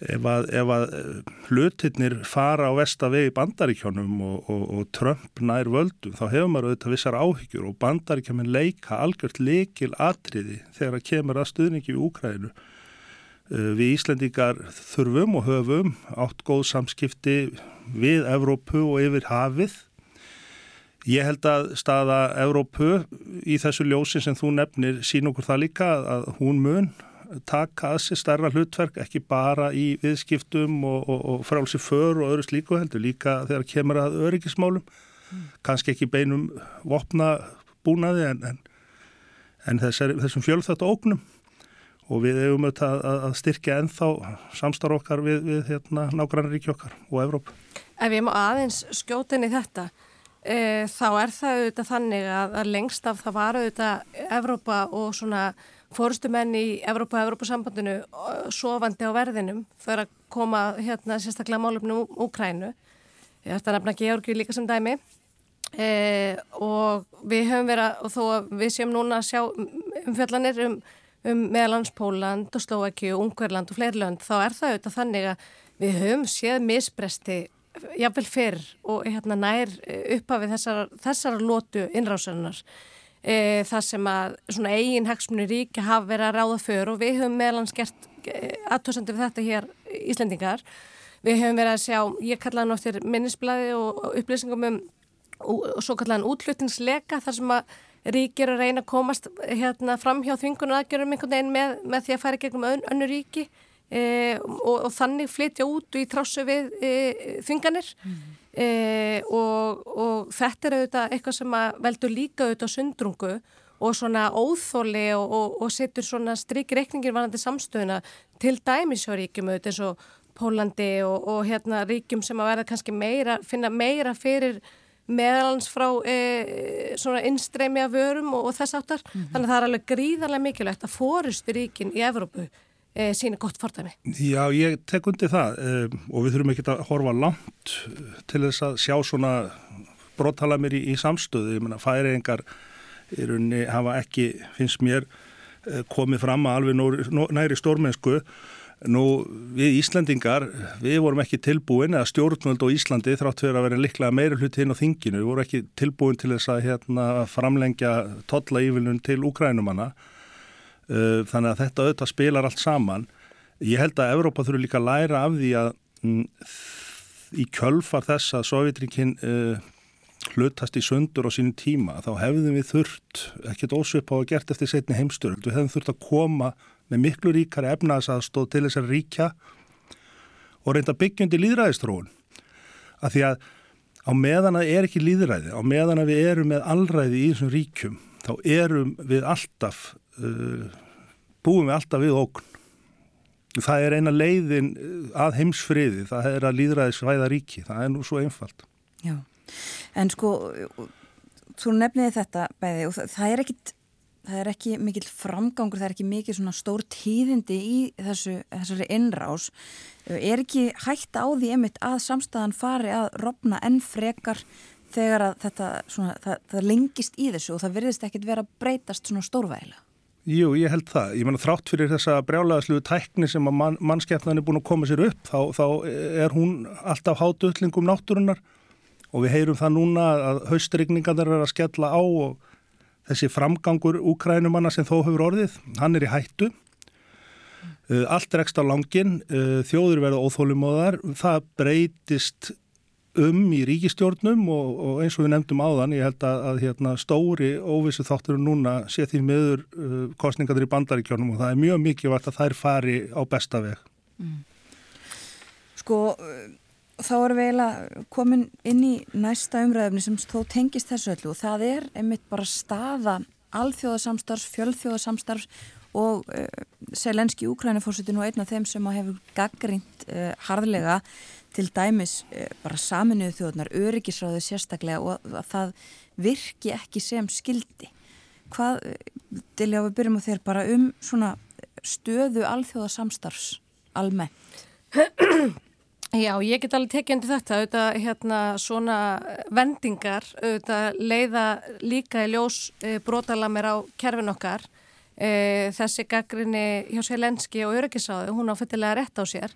ef að, ef að eh, hlutirnir fara á vestavegi bandaríkjónum og, og, og Trump nær völdum þá hefur maður auðvitað vissar áhyggjur og bandaríkjómin leika algjört leikil atriði þegar það kemur að stuðningi við Úkrænu. Eh, við Íslendingar þurfum og höfum átt góð samskipti við Evrópu og yfir hafið Ég held að staða Evrópu í þessu ljósi sem þú nefnir sín okkur það líka að hún mun taka að sér stærra hlutverk ekki bara í viðskiptum og, og, og frálsi för og öðru slíku heldur líka þegar kemur að öryggismálum mm. kannski ekki beinum vopna búnaði en, en, en þessar, þessum fjölþættu ógnum og við hefum auðvitað að, að styrkja ennþá samstarf okkar við, við hérna, nágrannar ríki okkar og Evróp. Ef ég má aðeins skjótin í þetta e, þá er það auðvitað þannig að, að lengst af það var auðvitað Evrópa og svona fórustumenn í Evrópa og Evrópusambandinu sofandi á verðinum fyrir að koma hérna sérstaklega málumnum Úkrænu. Ég ætti að nefna Georgi líka sem dæmi e, og við höfum verið og þó að við séum núna að sjá umfjallanir um, um meðlandspóland og Slovaki og Ungverland og fleiri lönd þá er það auðvitað þannig að við höfum séð misbresti jáfnvel fyrr og hérna nær eh, uppafið þessar, þessar lótu innrásarinnar e, það sem að svona eigin hagsmunni ríkja hafa verið að ráða för og við höfum meðlans gert e, aðtóðsandi við þetta hér Íslendingar við höfum verið að sjá, ég kallaði náttir minnisblæði og, og upplýsingum um og, og svo kallaðan útlutningsleika þar sem að ríkir að reyna að komast hérna fram hjá þvingunum aðgjörum einhvern veginn með, með því að færa gegnum ön, önnu ríki e, og, og þannig flytja út í trásu við e, þinganir mm. E, og, og þetta er auðvitað eitthvað sem veldur líka auðvitað sundrungu og svona óþóli og, og setur svona stryk reikningir varandi samstöðuna til dæmisjóríkjum auðvitað eins og Pólandi og hérna ríkjum sem að verða kannski meira, finna meira fyrir meðalans frá e, svona innstreymi af vörum og, og þess áttar. Mm -hmm. Þannig að það er alveg gríðarlega mikilvægt að fórustu ríkin í Evrópu e, sína gott fordæmi. Já, ég tek undir það e, og við þurfum ekki að horfa langt til þess að sjá svona brottalamir í, í samstöðu. Ég menna, færiðingar hafa ekki, finnst mér, komið fram að alveg næri stórmennsku. Nú, við Íslandingar, við vorum ekki tilbúin, eða stjórnvöld og Íslandi þrátt fyrir að vera liklega meira hluti inn á þinginu, við vorum ekki tilbúin til þess að hérna, framlengja totla ívilun til úkrænumanna Uh, þannig að þetta auðvitað spilar allt saman. Ég held að Evrópa þurfu líka að læra af því að mm, í kjölfar þess að Sovjetríkinn uh, hlutast í sundur á sínum tíma þá hefðum við þurft, ekkert ósvip á að gert eftir setni heimstöröld, við hefðum þurft að koma með miklu ríkari efnaðsaðstóð til þessar ríkja og reynda byggjandi líðræðistróun. Af því að á meðan að er ekki líðræði, á meðan að við erum með allræði í þessum ríkjum, þá erum við alltaf uh, búum við alltaf við ókn. Það er eina leiðin uh, að heimsfriði, það er að líðræði svæða ríki, það er nú svo einfalt. Já, en sko, þú nefniði þetta bæði og það, það er ekkit, það er ekki mikil framgangur, það er ekki mikil svona stór tíðindi í þessu, þessari innrás. Er ekki hægt á því emitt að samstæðan fari að rofna enn frekar þegar að þetta svona, það, það lengist í þessu og það virðist ekkit vera breytast svona stórvægilega? Jú, ég held það. Ég menna þrátt fyrir þessa brjálaðsluðu tækni sem að mann, mannskeppnan er búin að koma sér upp, þá, þá er hún alltaf hátuðlingum náttúrunar og við heyrum það núna að haustrygningarnir er að skella á og þessi framgangur úkrænumanna sem þó hefur orðið, hann er í hættu. Uh, allt rekst á langin, uh, þjóður verða óþólumóðar, það breytist um í ríkistjórnum og, og eins og við nefndum áðan, ég held að, að hérna, stóri óvissu þáttur núna sé því meður uh, kostningaður í bandaríkjónum og það er mjög mikið vart að þær fari á besta veg. Mm. Sko, þá erum við eiginlega komin inn í næsta umræðumni sem þó tengist þessu öllu og það er einmitt bara staða alþjóðasamstarfs, fjölþjóðasamstarfs og uh, Selenski Úkrænifórsutin og einn af þeim sem hefur gaggrínt uh, harðlega til dæmis eh, bara saminuðu þjóðnar, öryggisráðu sérstaklega og að það virki ekki sem skildi. Hvað, til að við byrjum á þér bara um svona stöðu alþjóðasamstarfs almennt? <clears throat> Já, ég get alveg tekið undir þetta, auðvitað hérna svona vendingar, auðvitað leiða líka í ljós e, brotalamir á kerfin okkar, e, þessi gaggrinni hjá Selenski og öryggisráðu, hún á fyllilega rétt á sér,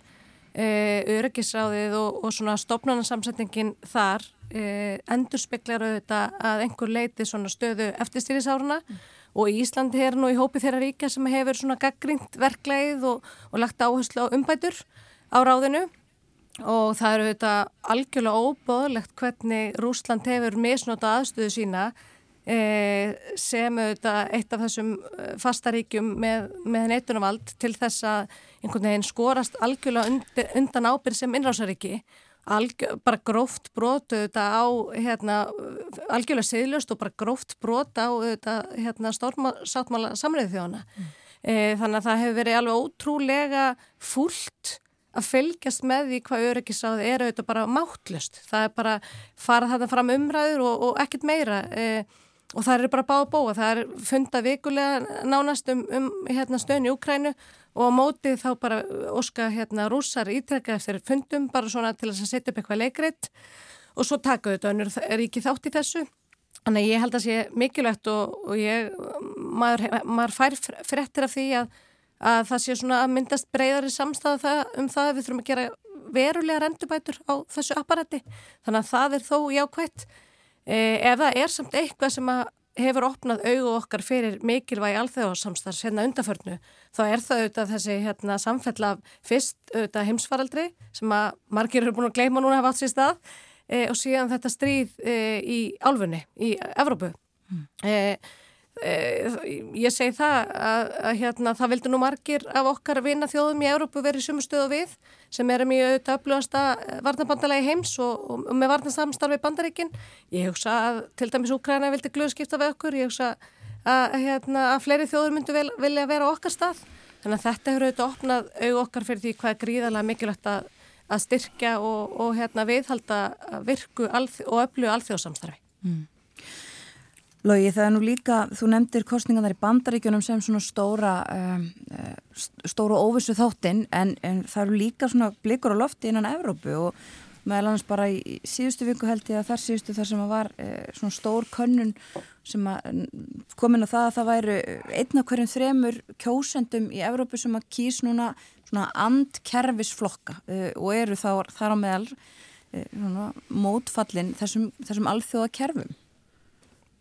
öryggisráðið og, og svona stopnarnarsamsetningin þar uh, endur speklar auðvitað að einhver leiti svona stöðu eftirstýrisáruna mm. og Íslandi er nú í hópi þeirra ríka sem hefur svona gaggrínt verkleið og, og lagt áherslu á umbætur á ráðinu og það eru þetta algjörlega óbóðlegt hvernig Rúsland hefur misnóta aðstöðu sína sem auðvitað eitt af þessum e, fastaríkjum með, með neitunumvald til þess að einhvern veginn skorast algjörlega undir, undan ábyrg sem innrásaríki Algjör, bara gróft brotu þetta á hérna, algjörlega siðlust og bara gróft brot á þetta, hérna, stórsáttmála samriðið þjóna. Mm. E, þannig að það hefur verið alveg ótrúlega fullt að fylgjast með því hvað öryggisáði er auðvitað bara máttlust. Það er bara farað þetta fram umræður og, og ekkert meira e, og það er bara bá að bóa. Það er fundað vikulega nánast um, um hérna, stöðin í Ukrænu og á mótið þá bara óska hérna rússar ítrekka eftir fundum bara svona til að setja upp eitthvað leikreitt og svo taka þetta önnur er ekki þátt í þessu. Þannig að ég held að sé mikilvægt og, og ég, maður, maður fær frettir af því að, að það sé svona að myndast breyðari samstæða um það að við þurfum að gera verulega rendubætur á þessu apparati. Þannig að það er þó jákvægt eh, ef það er samt eitthvað sem hefur opnað auðu okkar fyrir mikilvægi alþjóðarsamstars hérna undarförnu þá er það auðvitað þessi hérna, samfell af fyrst auðvitað heimsfaraldri sem að margir eru búin að gleyma núna að hafa átt sér stað e, og síðan þetta stríð e, í álfunni í Evrópu mm. e, ég segi það að, að hérna, það vildi nú margir af okkar vinna þjóðum í Európu verið sumu stöðu við sem erum í auðvitað uppljóðasta varnabandalagi heims og, og, og með varnasamstarfi bandaríkin. Ég hugsa að til dæmis Úkræna vildi glöðskipta við okkur, ég hugsa að, hérna, að fleiri þjóður myndu vel, vilja vera okkar stað. Þannig að þetta hefur auðvitað opnað auð okkar fyrir því hvað er gríðarlega mikilvægt að, að styrkja og, og hérna, viðhalda virku og öflugu alþjóðsamstarfi. Mm. Lógi, það er nú líka, þú nefndir kostningan þar í bandaríkjunum sem svona stóra, um, stóra óvissu þáttinn en, en það eru líka svona blikur á lofti innan Evrópu og meðal annars bara í síðustu viku held ég að þar síðustu þar sem að var eh, svona stór könnun sem að komin að það að það væru einna hverjum þremur kjósendum í Evrópu sem að kýs núna svona andkerfisflokka eh, og eru þá, þar á meðal svona, mótfallin þessum, þessum alþjóða kerfum.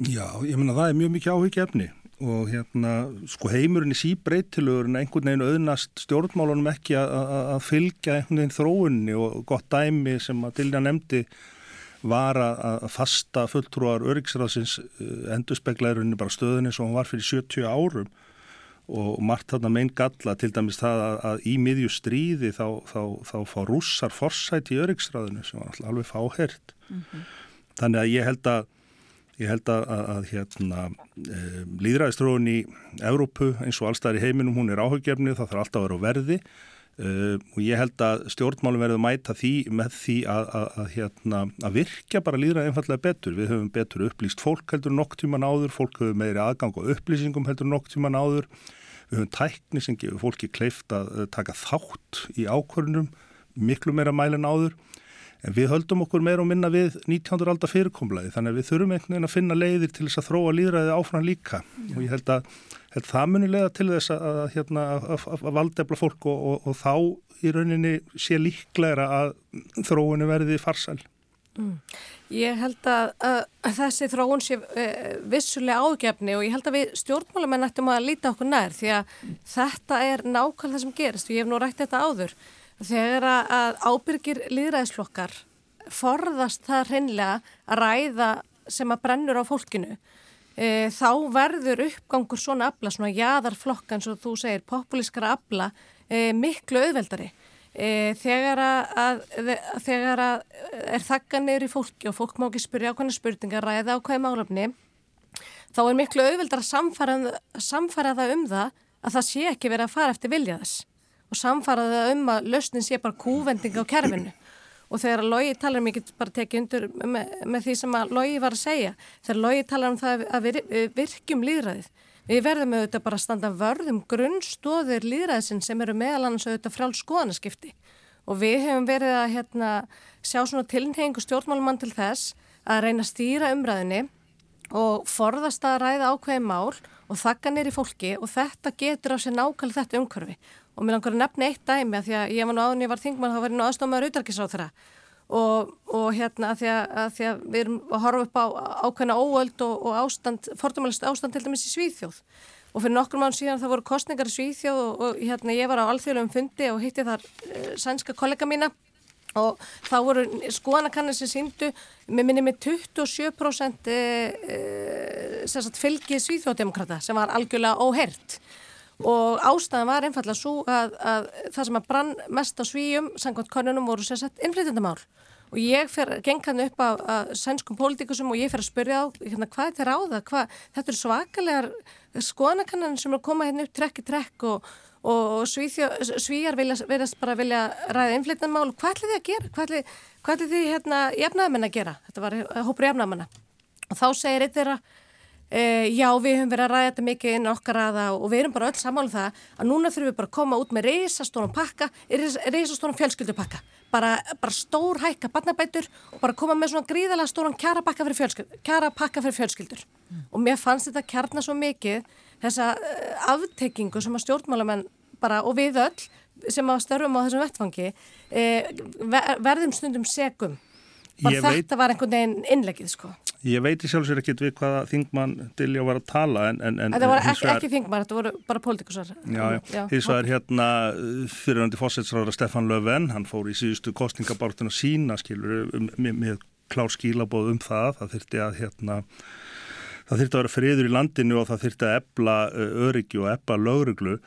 Já, ég menna það er mjög mikið áhugja og hérna, sko heimurinn í síbreytilur en einhvern veginn auðnast stjórnmálunum ekki að fylgja einhvern veginn þróunni og gott dæmi sem að Dilja nefndi var að fasta fulltrúar öryggsræðsins eh, endurspeglaðurinn bara stöðunni sem hann var fyrir 70 árum og margt þarna meginn galla til dæmis það að, að í miðju stríði þá, þá, þá fá rússar forsæti í öryggsræðinu sem var alveg fáhert mm -hmm. þannig að ég held að Ég held að, að, að hérna, e, líðræðistróun í Evrópu eins og allstæðar í heiminum hún er áhugjefni það þarf alltaf að vera á verði e, og ég held að stjórnmálum verður mæta því með því að, að hérna, virka bara líðræði einfallega betur. Við höfum betur upplýst fólk heldur nokk tíman áður, fólk höfum meiri aðgang og upplýsingum heldur nokk tíman áður. Við höfum tækni sem gefur fólki kleift að taka þátt í ákvörnum miklu meira mælin áður En við höldum okkur meira og minna við 19. aldar fyrirkomlaði þannig að við þurfum einhvern veginn að finna leiðir til þess að þróa líðræði áfram líka Já. og ég held að, held það muni leiða til þess að, hérna, að, að valdefla fólk og, og, og þá í rauninni sé líklæra að þróunni verði farsæl. Mm. Ég held að, að þessi þróun sé uh, vissulega ágefni og ég held að við stjórnmálamenn ættum að líta okkur nær því að þetta er nákvæmlega það sem gerist og ég hef nú rætt þetta áður þegar að ábyrgir líðræðisflokkar forðast það hreinlega að ræða sem að brennur á fólkinu e, þá verður uppgangur svona abla, svona jæðarflokka eins og þú segir, populískara abla e, miklu auðveldari. E, þegar að, að þegar að er þakkanir í fólki og fólk má ekki spyrja á hvernig spurninga ræða á hverju málöfni þá er miklu auðveldar að samfara, samfara það um það að það sé ekki verið að fara eftir vilja þess og samfaraði það um að lausnin sé bara kúvending á kerfinu. Og þegar Lógi talar um, ég get bara tekið undur með, með því sem að Lógi var að segja þegar Lógi talar um það að við, við virkjum líðræðið við verðum auðvitað bara að standa vörðum grunnstóðir líðræðisinn sem eru meðal annars auðvitað frál skoðanaskipti. Og við hefum verið að hérna, sjá svona tilhengu stjórnmálumann til þess að reyna að stýra umræðinni og forðast að ræða ákveði mál og þakka nýri fólki og þetta getur á sér nákvæmlega þetta umhverfi og mér langar að nefna eitt dæmi að því að ég var nú áðun ég var þingmann þá var ég nú aðstofmaður auðarkisráð þeirra og, og hérna að því að, að því að við erum að horfa upp á ákveðna óöld og, og ástand, fordómalist ástand til dæmis í Svíþjóð. Og fyrir nokkur mann síðan það voru kostningar í Svíþjóð og, og hérna ég var á alþjóðlegum fundi og hitti þar uh, sænska kollega mína. Og þá voru skoðanakannir sem síndu með minni með 27% e, e, fylgið svíþjóðdemokrata sem var algjörlega óhert og ástæðan var einfallega svo að, að það sem að brann mest á svíjum sangkvæmt konunum voru sérsett innflytjandamál og ég fer gengan upp af, af sænskum pólitíkusum og ég fer að spyrja á hérna, hvað er þetta ráða, hvað, þetta er svakalegar skoðanakannan sem er að koma hérna upp trekk í trekk og og svíjar verðast bara vilja ræða innflytnanmál, hvað ætli þið að gera? Hvað ætli, hvað ætli þið hérna jafnaðamenn að gera? Þetta var hópur jafnaðamenn og þá segir eitt þeirra e, já við höfum verið að ræða þetta mikið inn okkar aða og við erum bara öll samála um það að núna þurfum við bara að koma út með reysastónum pakka, reysastónum fjölskyldupakka bara, bara stór hækka barnabætur og bara koma með svona gríðalega stóran kjara pakka fyrir fjölskyldur, kjara pakka fyrir fjölskyldur. Mm. og mér fannst þetta kjarna svo mikið þessa eh, aftekkingu sem að stjórnmálamenn bara og við öll sem að störfum á þessum vettfangi eh, verðum stundum segum bara ég þetta veit, var einhvern veginn innlegið sko. Ég veit í sjálfsvegar ekki við hvaða þingmann Dilljá var að tala en, en, en Þetta voru ekki, ekki þingmann, þetta voru bara pólitíkusar. Já, já, því svo er hérna fyrirhandi fósetsræðara Stefan Löfven hann fór í síðustu kostningabortuna sína skilur með, með klár skílabóð um það, það þurfti að hérna það þurfti að vera friður í landinu og það þurfti að ebla uh, öryggi og ebla lögruglu.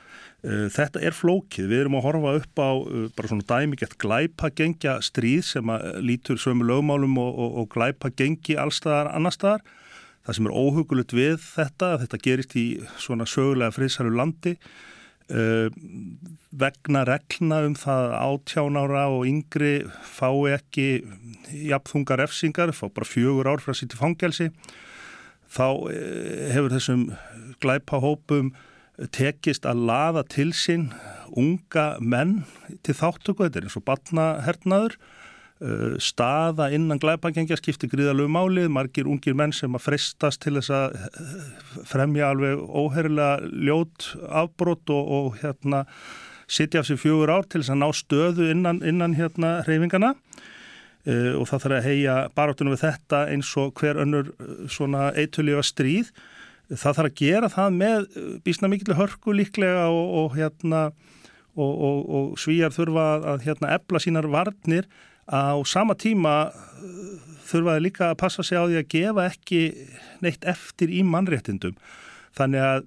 Uh, þetta er flókið. Við erum að horfa upp á uh, bara svona dæmigett glæpa gengja stríð sem lítur sömu lögmálum og, og, og glæpa gengi allstaðar annarstaðar. Það sem er óhugulut við þetta, þetta gerist í svona sögulega friðsælu landi Uh, vegna reglna um það átjánára og yngri fái ekki jafnþungar efsingar, fá bara fjögur ár frá sitt í fangelsi þá eh, hefur þessum glæpahópum tekist að laða til sín unga menn til þáttöku, þetta er eins og batnahernaður, eh, staða innan glæpagengja skiptir gríðalög málið, margir ungir menn sem að frestast til þess að eh, fremja alveg óherrilega ljót afbrót og, og hérna sitja af sér fjögur ár til þess að ná stöðu innan, innan hérna hreyfingana Uh, og það þarf að heia barátunum við þetta eins og hver önnur uh, svona eitulífa stríð. Það þarf að gera það með uh, bísna mikilvæg hörku líklega og, og, hérna, og, og svíjar þurfa að hérna, ebla sínar varnir á sama tíma þurfaði líka að passa sig á því að gefa ekki neitt eftir í mannréttindum. Þannig að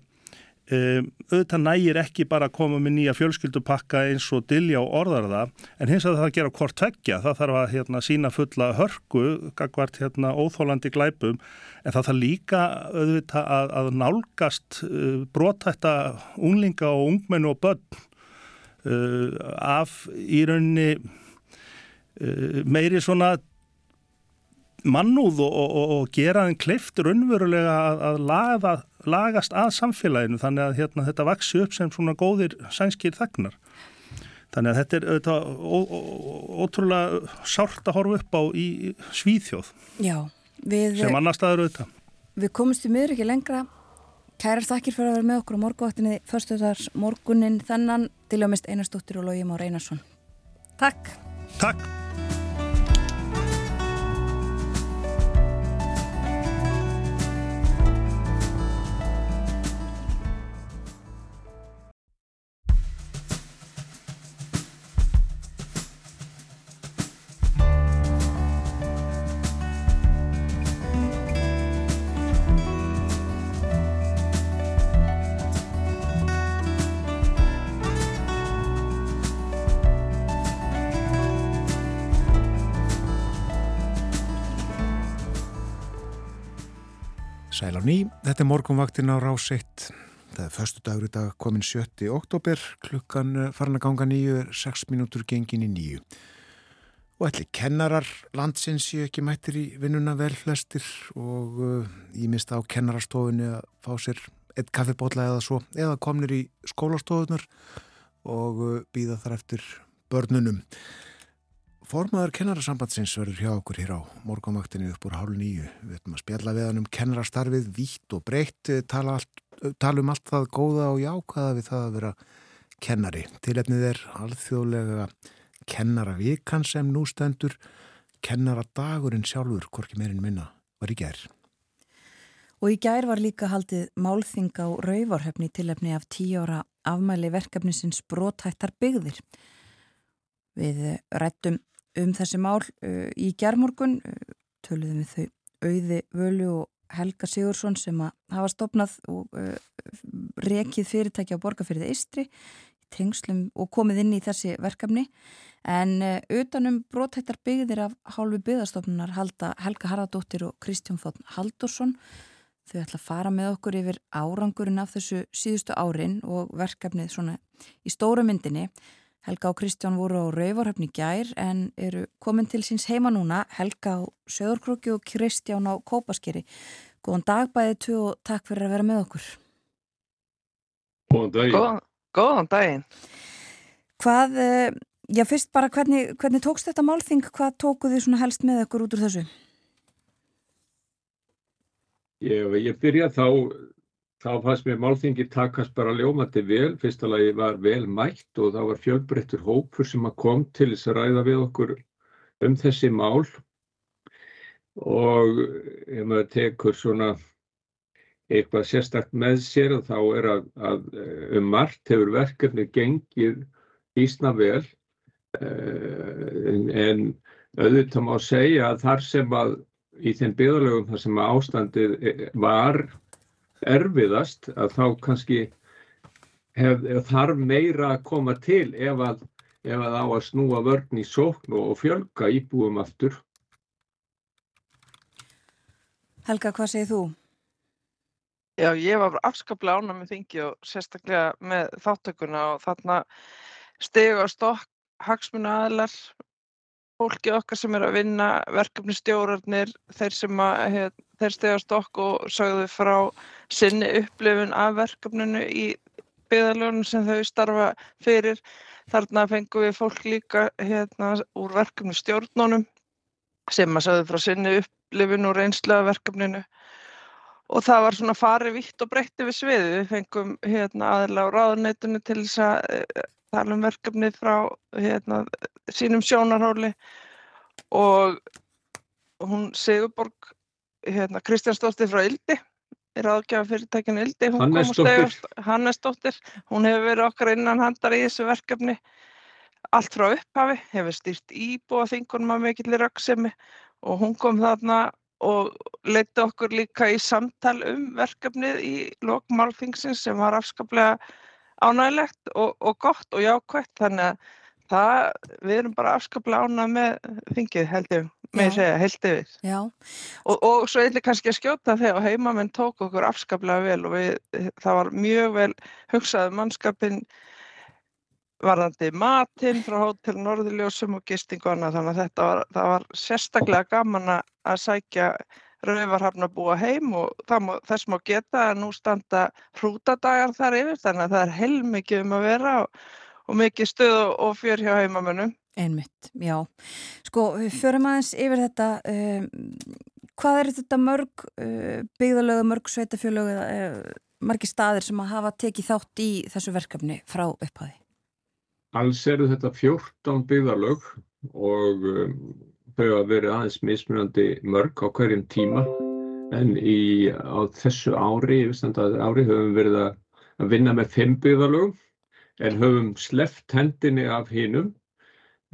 Um, auðvitað nægir ekki bara að koma með nýja fjölskyldupakka eins og dilja og orðar það, en hins að það gera hvort tveggja, það þarf að hérna, sína fulla hörku, gagvart hérna, óþólandi glæpum, en það þarf líka auðvitað að, að nálgast uh, brotætta unglinga og ungmennu og börn uh, af í rauninni uh, meiri svona mannúð og, og, og gera þeim kleift raunverulega að, að laga, lagast að samfélaginu þannig að hérna, þetta vaksi upp sem svona góðir sænskir þagnar. Þannig að þetta er auðvitað, ó, ó, ótrúlega sárt að horfa upp á í Svíþjóð Já, við, sem annar staður auðvitað. Við komumst í miður ekki lengra. Kærar þakkir fyrir að vera með okkur á morguvaktinni förstuðars morgunin þennan til að mist Einarstóttir og Lógi Már Einarsson. Takk. Takk. Ný, þetta er morgunvaktin á rás 1. Það er förstu dagur í dag komin 7. oktober, klukkan eh, farin að ganga nýju er 6 mínútur gengin í nýju. Og ætli kennarar landsins séu ekki mættir í vinnuna vel flestir og uh, ég mista á kennarastofunni að fá sér eitt kaffibótla eða svo, eða komnir í skólastofunar og uh, býða þar eftir börnunum. Formaður kennarasambandsins verður hjá okkur hér á morgunvaktinu upp úr hálf nýju. Við ætlum að spjalla við hann um kennarastarfið, vítt og breytt, tala, allt, tala um allt það góða og jákaða við það að vera kennari. Tilefnið er alþjóðlega kennaravikan sem nú stendur. Kennaradagurinn sjálfur, hvorki meirinn minna, var í gerð. Og í gær var líka haldið málþing á rauvarhöfni tilefni af tíu ára afmæli verkefnisins brotættar byggðir. Við rættum um þessi mál uh, í gerðmorgun uh, töluðum við þau auði völu og Helga Sigursson sem að hafa stopnað og uh, rekið fyrirtæki á borgarfyrði Istri tengslum og komið inn í þessi verkefni. En uh, utanum brótættar byggðir af hálfu byggðarstofnunar halda Helga Harðardóttir og Kristján Þótt Haldursson þau ætla að fara með okkur yfir árangurinn af þessu síðustu árin og verkefnið svona í stóru myndinni Helga og Kristján voru á Rauvarhöfni gær en eru komin til síns heima núna Helga á Söðurkrúki og Kristján á Kópaskeri. Góðan dag bæðið tvo og takk fyrir að vera með okkur. Góðan daginn. Góðan, góðan daginn. Hvað, eh, já fyrst bara hvernig, hvernig tókst þetta málþing, hvað tóku þið svona helst með okkur út úr þessu? Ég, ég byrja þá þá fannst mér málþingi takast bara ljómandi vel, fyrsta lagi var vel mætt og þá var fjölbreyttur hópur sem að kom til þess að ræða við okkur um þessi mál. Og ef maður tekur svona eitthvað sérstakt með sér þá er að, að um margt hefur verkefni gengið ísna vel. En, en auðvitað má segja að þar sem að í þeim byggðalögum þar sem að ástandið var erfiðast að þá kannski hef, þarf meira að koma til ef að, ef að á að snúa vörn í sókn og fjölga íbúum aftur. Helga, hvað segir þú? Já, ég var afskaplega ána með þingi og sérstaklega með þáttökuna og þarna stegu á stokk hagsmuna aðlar fólki okkar sem er að vinna, verkefni stjórnarnir, þeir sem að, hef, þeir stegast okkur og sagðu frá sinni upplifun af verkefninu í byggðaljónum sem þau starfa fyrir. Þarna fengum við fólk líka hérna úr verkefni stjórnunum sem að sagðu frá sinni upplifun reynslu af verkefninu. Og það var svona farið vitt og breytti við sviðu. Við fengum hérna aðeins á ráðuneytinu til þess að tala um verkefnið frá hérna, sínum sjónarhóli og hún Sigurborg hérna, Kristjánsdóttir frá Yldi er aðgjafa fyrirtækinu Yldi Hannesdóttir. hún hefur verið okkar innan handar í þessu verkefni allt frá upphafi hefur stýrt íbúa þingunum að mikillir öksemi og hún kom þarna og leiti okkur líka í samtal um verkefnið í lokmálþingsins sem var afskaplega ánægilegt og, og gott og jákvægt þannig að það, við erum bara afskaplega ánæg með þingið held ég, með segja, held yfir. Og, og svo eitthvað kannski að skjóta þegar heimamenn tók okkur afskaplega vel og við, það var mjög vel hugsaði um mannskapin varðandi matinn frá Hótel Norðurljósum og gisting og annað þannig að þetta var, var sérstaklega gaman að sækja Rauvarhafn að búa heim og má, þess má geta að nú standa hrútadagar þar yfir þannig að það er heilmikið um að vera og, og mikið stöð og fjör hjá heimamönnum. Einmitt, já. Sko, við förum aðeins yfir þetta. Um, hvað er þetta mörg uh, byggðalögu, mörg sveitafjölögu, uh, margi staðir sem að hafa tekið þátt í þessu verkefni frá upphæði? Alls eru þetta 14 byggðalög og um, þau að vera aðeins mismunandi mörg á hverjum tíma en í, á þessu ári, ári höfum verið að vinna með fimm byggðalög en höfum sleft hendinni af hinnum.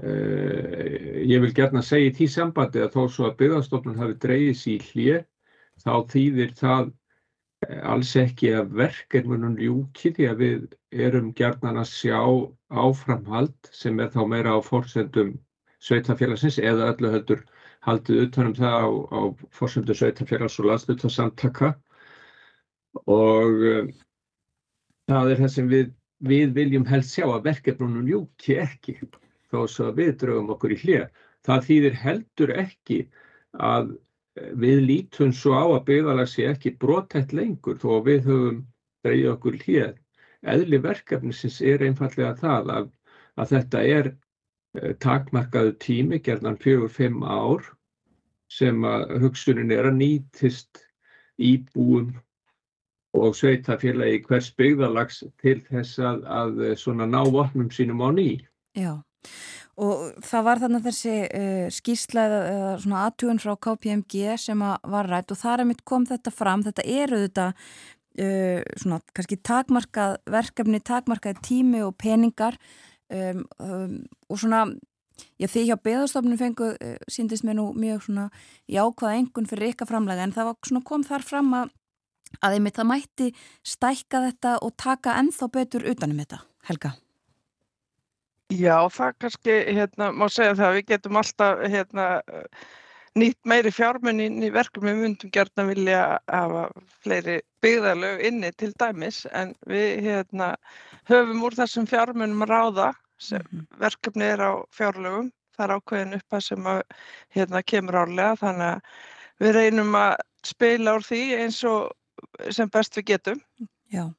Eh, ég vil gerna segja í því sambandi að þó svo að byggðarstofnun hafi dreyðis í hlið þá þýðir það eh, alls ekki að verkefnunum ljúki því að við erum gernan að sjá áframhald sem er þá meira á fórsendum sveitafélagsins eða öllu heldur haldið utanum það á, á fórsöndu sveitafélags og landslutarsamtaka og um, það er það sem við, við viljum helst sjá að verkefnunum ljúki ekki þó svo að við draugum okkur í hlið. Það þýðir heldur ekki að eh, við lítum svo á að byggðalag sé ekki brotætt lengur þó að við höfum dreigið okkur hlið. Eðli verkefnisins er einfallega það að, að þetta er Eh, takmarkaðu tími, gerðan fjögur, fimm ár sem að hugsunin er að nýtist íbúum og sveitafélagi hvers byggðalags til þess að, að svona ná vatnum sínum á ný. Já, og það var þarna þessi uh, skýrsla eða svona aðtugun frá KPMG sem var rætt og þar er mitt kom þetta fram, þetta eru þetta uh, svona kannski takmarkað verkefni, takmarkað tími og peningar um, um, og svona Já, því hjá beðastofnum fengu uh, síndist mér nú mjög svona jákvæða engun fyrir ykkar framlega en það var svona kom þar fram að að einmitt það mætti stækka þetta og taka ennþá betur utanum þetta, Helga? Já, það kannski, hérna, má segja það að við getum alltaf, hérna, nýtt meiri fjármunni inn í verkum við myndum gerna vilja hafa fleiri byggðalög inni til dæmis en við, hérna, höfum úr þessum fjármunum að ráða sem mm -hmm. verkefni er á fjárlögum, það er ákveðin upp að sem að, hérna, kemur árlega þannig að við reynum að spila úr því eins og sem best við getum. Já.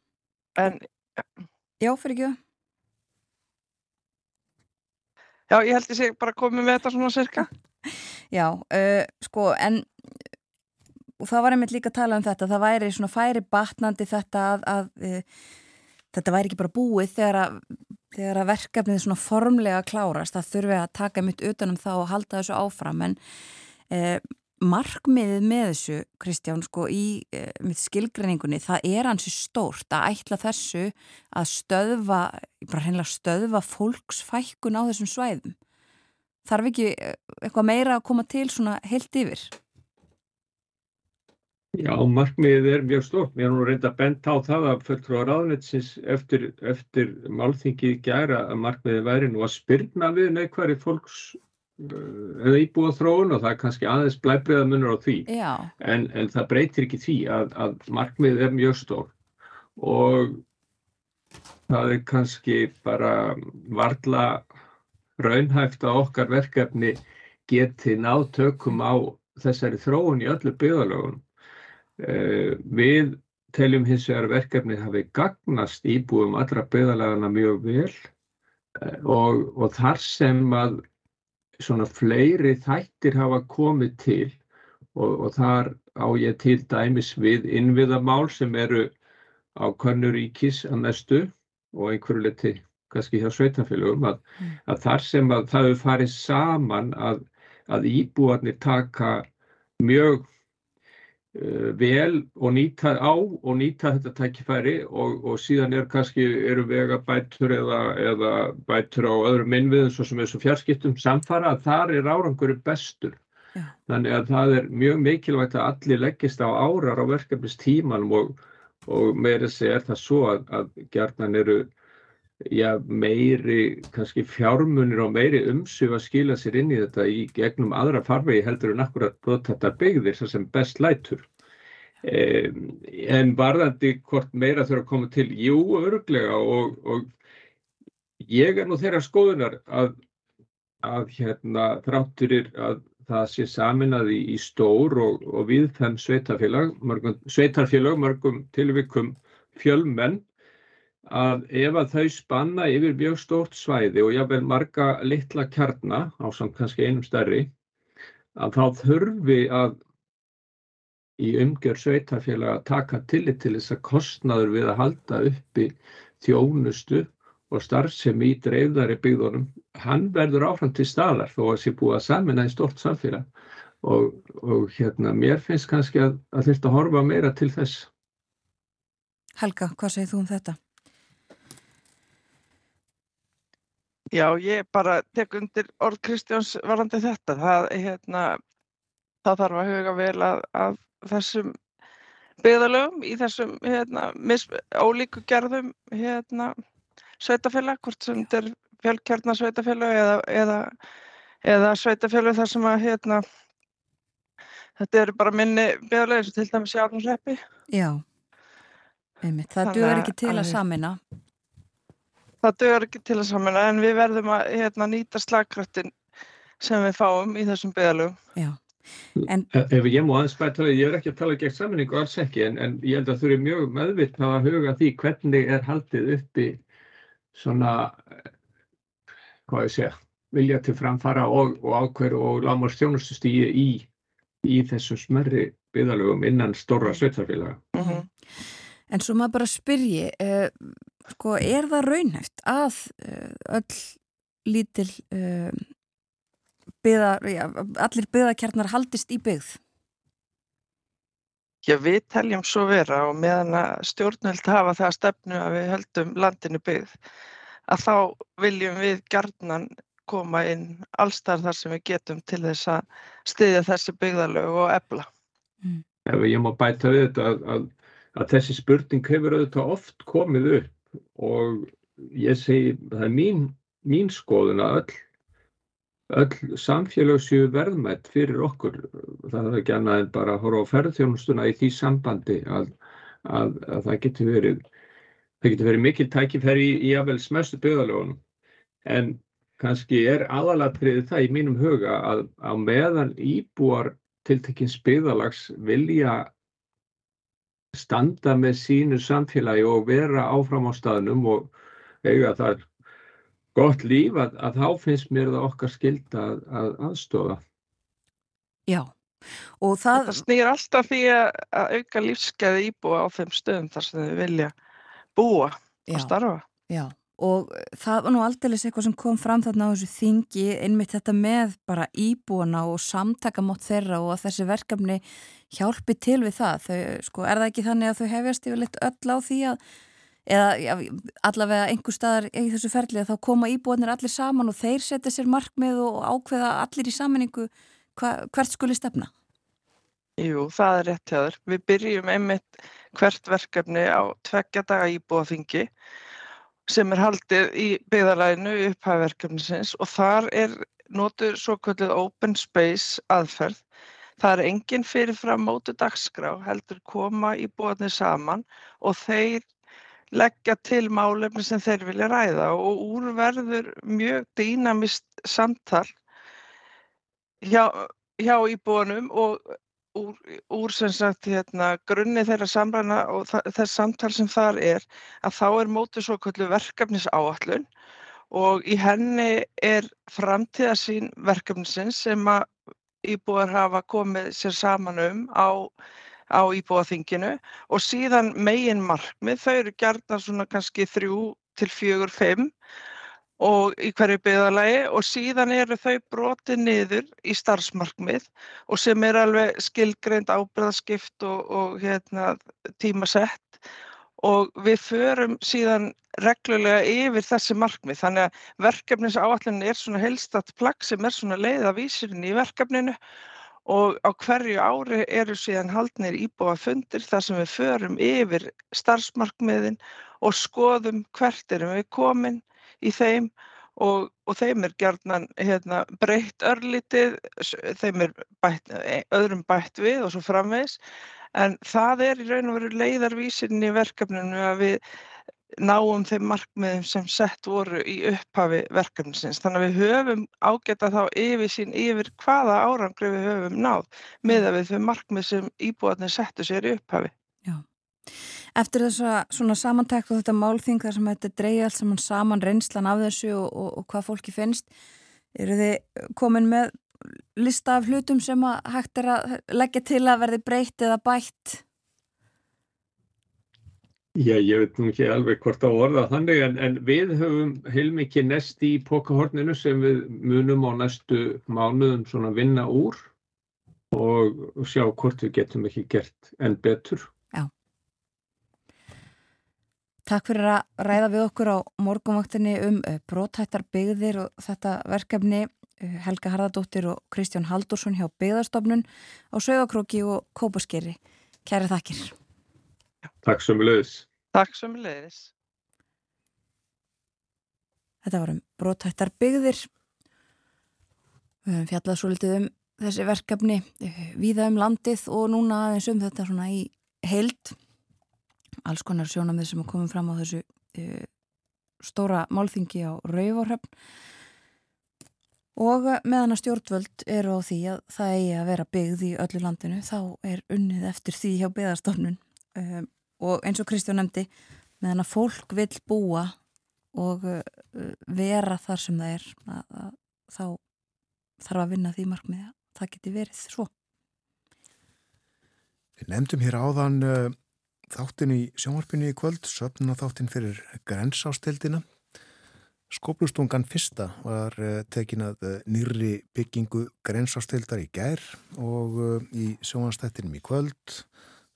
En, já, fyrir ekki. Já, ég held að ég bara komið með þetta svona cirka. Já, uh, sko, en það var einmitt líka að tala um þetta, það væri svona færi batnandi þetta að, að uh, þetta væri ekki bara búið þegar að, þegar að verkefnið svona formlega klárast, það þurfi að taka mitt utanum þá og halda þessu áfram, en uh, markmiðið með þessu, Kristján, sko, í e, skilgreiningunni, það er hansi stórt að ætla þessu að stöðva, bara hreinlega stöðva fólksfækkun á þessum svæðum. Þarf ekki eh, eitthvað meira að koma til svona heilt yfir? Já, markmiðið er mjög stórt. Mér er nú reynda að benda á það að fulltrúar aðnetsins eftir, eftir málþingið gæra að markmiðið væri nú að spyrna við neikværi fólks eða íbúa þróun og það er kannski aðeins blæbriða munur á því. En, en það breytir ekki því að, að markmið er mjög stór og það er kannski bara varla raunhæft að okkar verkefni geti nátökum á þessari þróun í öllu byggðalögun eh, við teljum hins vegar verkefni hafi gagnast íbúum allra byggðalagana mjög vel. Eh, og, og þar sem að svona fleiri þættir hafa komið til og, og þar á ég til dæmis við innviðamál sem eru á Körnuríkis að mestu og einhverju leti kannski hjá sveitafélagum að, mm. að þar sem að það hefur farið saman að, að íbúarnir taka mjög vel og nýta á og nýta þetta tækifæri og, og síðan er kannski eru vega bætur eða, eða bætur á öðrum innviðum svo sem þessu fjarskiptum samfara að þar er árangur bestur. Já. Þannig að það er mjög mikilvægt að allir leggist á árar á verkefnistímanum og, og meira segja er það svo að, að gerðan eru já, meiri kannski fjármunir og meiri umsug að skila sér inn í þetta í gegnum aðra farvegi heldur en akkurat þetta byggðir sem best lætur. Um, en varðandi hvort meira þurfa að koma til, jú, örglega og, og ég er nú þeirra skoðunar að, að hérna þrátturir að það sé saminað í, stór og, og viðfenn sveitafélag, mörgum, sveitarfélag, mörgum tilvikum fjölmenn að ef að þau spanna yfir mjög stórt svæði og jáfnveil marga litla kjarna á samt kannski einum stærri að þá þurfi að í umgjör sveitarfélag að taka tillit til þess að kostnaður við að halda uppi þjónustu og starfsemi í dreifðari byggðunum, hann verður áfram til staðar þó að sé búið að samina í stort samfélag og, og hérna mér finnst kannski að, að þetta horfa meira til þess. Helga, hvað segir þú um þetta? Já, ég bara tek undir orð Kristjáns varandi þetta. Það, hérna, það þarf að huga vel að, að þessum byggðalögum í þessum hérna, ólíku gerðum hérna, sveitafélag, hvort sem þetta er fjölkjarnar sveitafélag eða, eða, eða sveitafélag þar sem að hérna, þetta eru bara minni byggðalög eins og til dæmis í Arnúsreppi. Já, einmitt. Það duður ekki til að, að samina það dögur ekki til að samina en við verðum að hérna, nýta slagkraftin sem við fáum í þessum byggðalögum. Já. En... Ef ég má aðeins bæta það, ég er ekki að tala gegn saminningu alls ekki, en, en ég held að þú eru mjög meðvitt að huga því hvernig er haldið uppi svona, hvað ég segja, vilja til framfara og, og ákveður og lámar stjónustustígi í, í þessum smerri byggðalögum innan stóra sveitarfélaga. Mm -hmm. En svo maður bara spyrji, uh, sko, er það raunhæft að uh, öll lítil uh, byða, já, allir byðakjarnar haldist í byggð? Já, við teljum svo vera og meðan að stjórnvöld hafa það stefnu að við höldum landinu byggð, að þá viljum við gjarnan koma inn allstar þar sem við getum til þess að styðja þessi byggðalög og ebla. Mm. Ef ég má bæta við þetta að, að, að þessi spurning hefur auðvitað oft komið upp og ég segi, það er mín, mín skoðun að öll, öll samfélag séu verðmætt fyrir okkur. Það er ekki annað en bara að horfa á ferðþjónustuna í því sambandi að, að það getur verið verið mikil tækifæri í, í aðvel smestu byggðalögunum en kannski er aðalatriðið það í mínum huga að á meðan íbúar tiltekins byggðalags vilja standa með sínu samfélagi og vera áfram á staðnum og eiga þar gott líf að, að þá finnst mér það okkar skilda að, að aðstofa. Já, og það... Það snýr alltaf því að auka lífsgæði íbúa á þeim stöðum þar sem þau vilja búa já, og starfa. Já, og það var nú aldrei eitthvað sem kom fram þarna á þessu þingi einmitt þetta með bara íbúana og samtakamótt þeirra og að þessi verkefni hjálpi til við það. Þau, sko, er það ekki þannig að þau hefjast yfirleitt öll á því að eða já, allavega einhver staðar í þessu ferli að þá koma íbúanir allir saman og þeir setja sér markmið og ákveða allir í saminningu hva, hvert skuli stefna? Jú, það er rétt hjá þér. Við byrjum einmitt hvert verkefni á tveggja daga íbúaþingi sem er haldið í byggðalæðinu upphæfverkefnisins og þar er notur svo kvöldið open space aðferð. Það er enginn fyrirfram mótu dagskrá heldur koma íbúanir saman og þeir leggja til málefni sem þeir vilja ræða og úrverður mjög dýnamist samtal hjá, hjá íbúanum og úr, úr sagt, hérna, grunni þeirra samræna og þess samtal sem þar er að þá er mótið svo kallu verkefnisáallun og í henni er framtíðasín verkefnisins sem að íbúar hafa komið sér saman um á, á íbúaþinginu og síðan megin markmið, þau eru gerðna svona kannski þrjú til fjögur, fimm og í hverju byggðalagi og síðan eru þau brotið niður í starfsmarkmið og sem er alveg skilgreind ábyrðaskipt og, og hérna, tímasett. Og við förum síðan reglulega yfir þessi markmið. Þannig að verkefnins áallin er svona helstatt plagg sem er svona leiðavísirinn í verkefninu og á hverju ári eru síðan haldnir íbúa fundir þar sem við förum yfir starfsmarkmiðin og skoðum hvert erum við komin í þeim og, og þeim er gerðnan hérna, breytt örlítið, þeim er bætt, e, öðrum bætt við og svo framvegs en það er í raun og veru leiðarvísinn í verkefninu að við náum þeim markmiðum sem sett voru í upphafi verkefnisins. Þannig að við höfum ágæta þá yfir sín yfir hvaða árangri við höfum náð með að við þau markmið sem íbúðarnir settu sér í upphafi. Já. Eftir þess að samantækt og þetta málþing þar sem þetta dreyja allt saman saman reynslan af þessu og, og, og hvað fólki finnst, eru þið komin með lista af hlutum sem að hægt er að leggja til að verði breytt eða bætt? Já, ég veit nú ekki alveg hvort að orða þannig en, en við höfum heilmikið nest í pokahorninu sem við munum á næstu mánuðum svona vinna úr og sjá hvort við getum ekki gert enn betur. Takk fyrir að ræða við okkur á morgunvaktinni um eh, brótættar byggðir og þetta verkefni eh, Helga Harðardóttir og Kristján Haldursson hjá byggðarstofnun á Sögakróki og Kópaskeri. Kæri þakkir. Takk sem leiðis. Takk sem leiðis. Þetta var um brótættar byggðir. Við höfum fjallað svo litið um þessi verkefni eh, viða um landið og núna aðeins um þetta svona í heild alls konar sjónamið sem er komið fram á þessu uh, stóra málþingi á Rauvorhöfn og meðan að stjórnvöld eru á því að það eigi að vera byggð í öllu landinu þá er unnið eftir því hjá byggðarstofnun uh, og eins og Kristján nefndi meðan að fólk vil búa og uh, vera þar sem það er að, að, þá þarf að vinna því markmiði að það geti verið svo. Við nefndum hér áðan þáttin í sjónvarpinu í kvöld, söpnuna þáttin fyrir grensástildina. Skóplustungan fyrsta var eh, tekin að eh, nýri byggingu grensástildar í gær og eh, í sjónvarstættinum í kvöld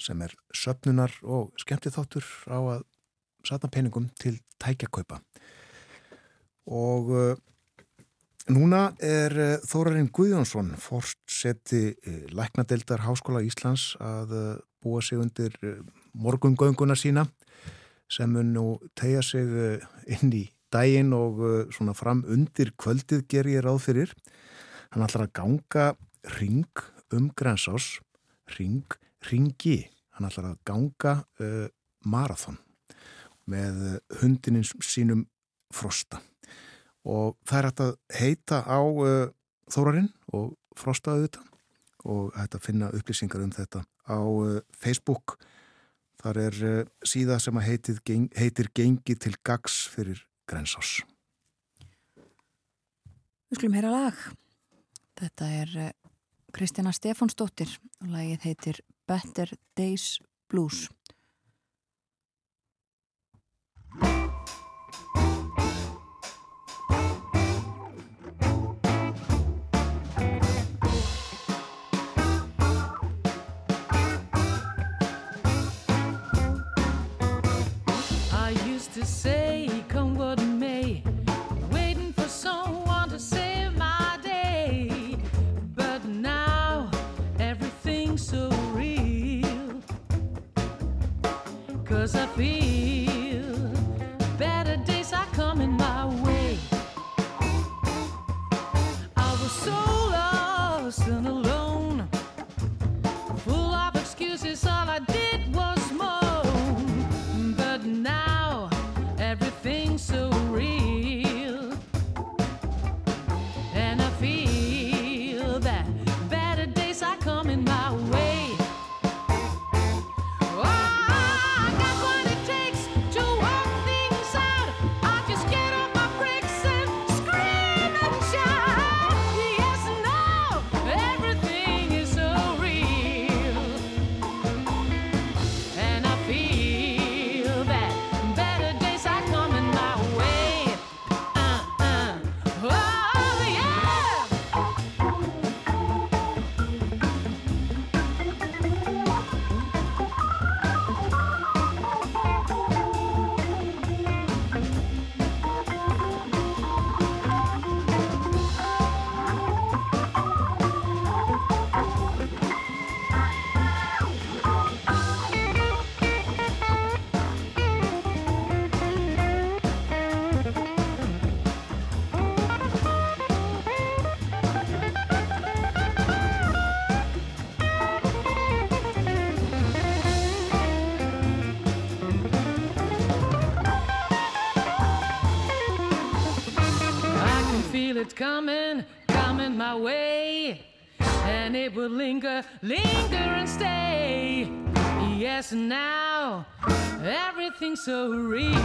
sem er söpnunar og skemmti þáttur á að satna peningum til tækjakaupa. Og Núna er Þórarinn Guðjónsson forseti eh, Læknadeildar Háskóla Íslands að búa sig undir morgungönguna sína sem mun nú tegja sig inn í daginn og svona fram undir kvöldið ger ég ráð fyrir. Hann ætlar að ganga ring um Grensás, ring, ringi. Hann ætlar að ganga uh, marathon með hundinins sínum frosta og það er hægt að heita á uh, Þórarinn og frostaðu þetta og hægt að finna upplýsingar um þetta á uh, Facebook þar er uh, síða sem heitir, heitir Gengi til Gags fyrir Grensás. Við skulum heyra lag. Þetta er uh, Kristjana Stefánsdóttir og lagið heitir Better Days Blues to say, come what may, waiting for someone to save my day. But now everything's so real. Cause I feel now everything's so real.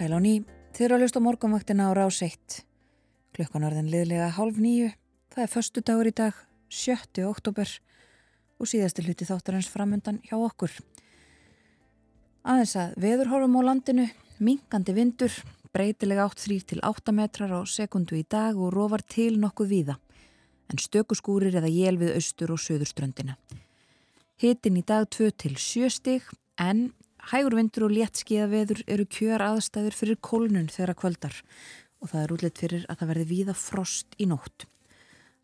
Sæl á ný, þið eru að hlusta morgunvaktina á rás 1. Klukkan orðin liðlega hálf nýju. Það er förstu dagur í dag, 7. oktober og síðasti hluti þáttarins framundan hjá okkur. Aðeins að veðurhorfum á landinu, minkandi vindur, breytilega 8-3 til 8 metrar á sekundu í dag og rofar til nokkuð víða. en stökuskúrir eða jél við austur og söðurströndina. Hitin í dag 2 til 7 stig en hægur vindur og léttskiða veður eru kjör aðstæður fyrir kólnun þeirra kvöldar og það er útlitt fyrir að það verði víða frost í nótt.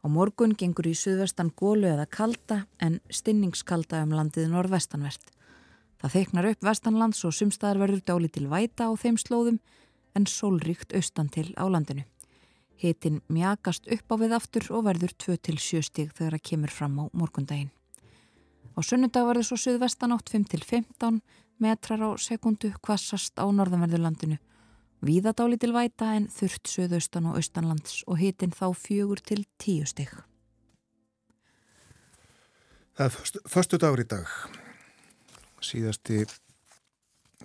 Á morgun gengur í suðvestan gólu eða kalda en stinningskalda um landið norðvestanvert. Það þeiknar upp vestanlands og sumstaðar verður dáli til væta á þeim slóðum en sólríkt austan til á landinu. Hitin mjagast upp á við aftur og verður 2-7 stig þegar það kemur fram á morgundaginn. Á sunnudag verður svo suðvestan átt 5-15 metrar á sekundu kvassast á norðanverðurlandinu. Víða dáli til væta en þurft suðaustan og austanlands og hitin þá 4-10 stig. Það er förstu dagur í dag, síðasti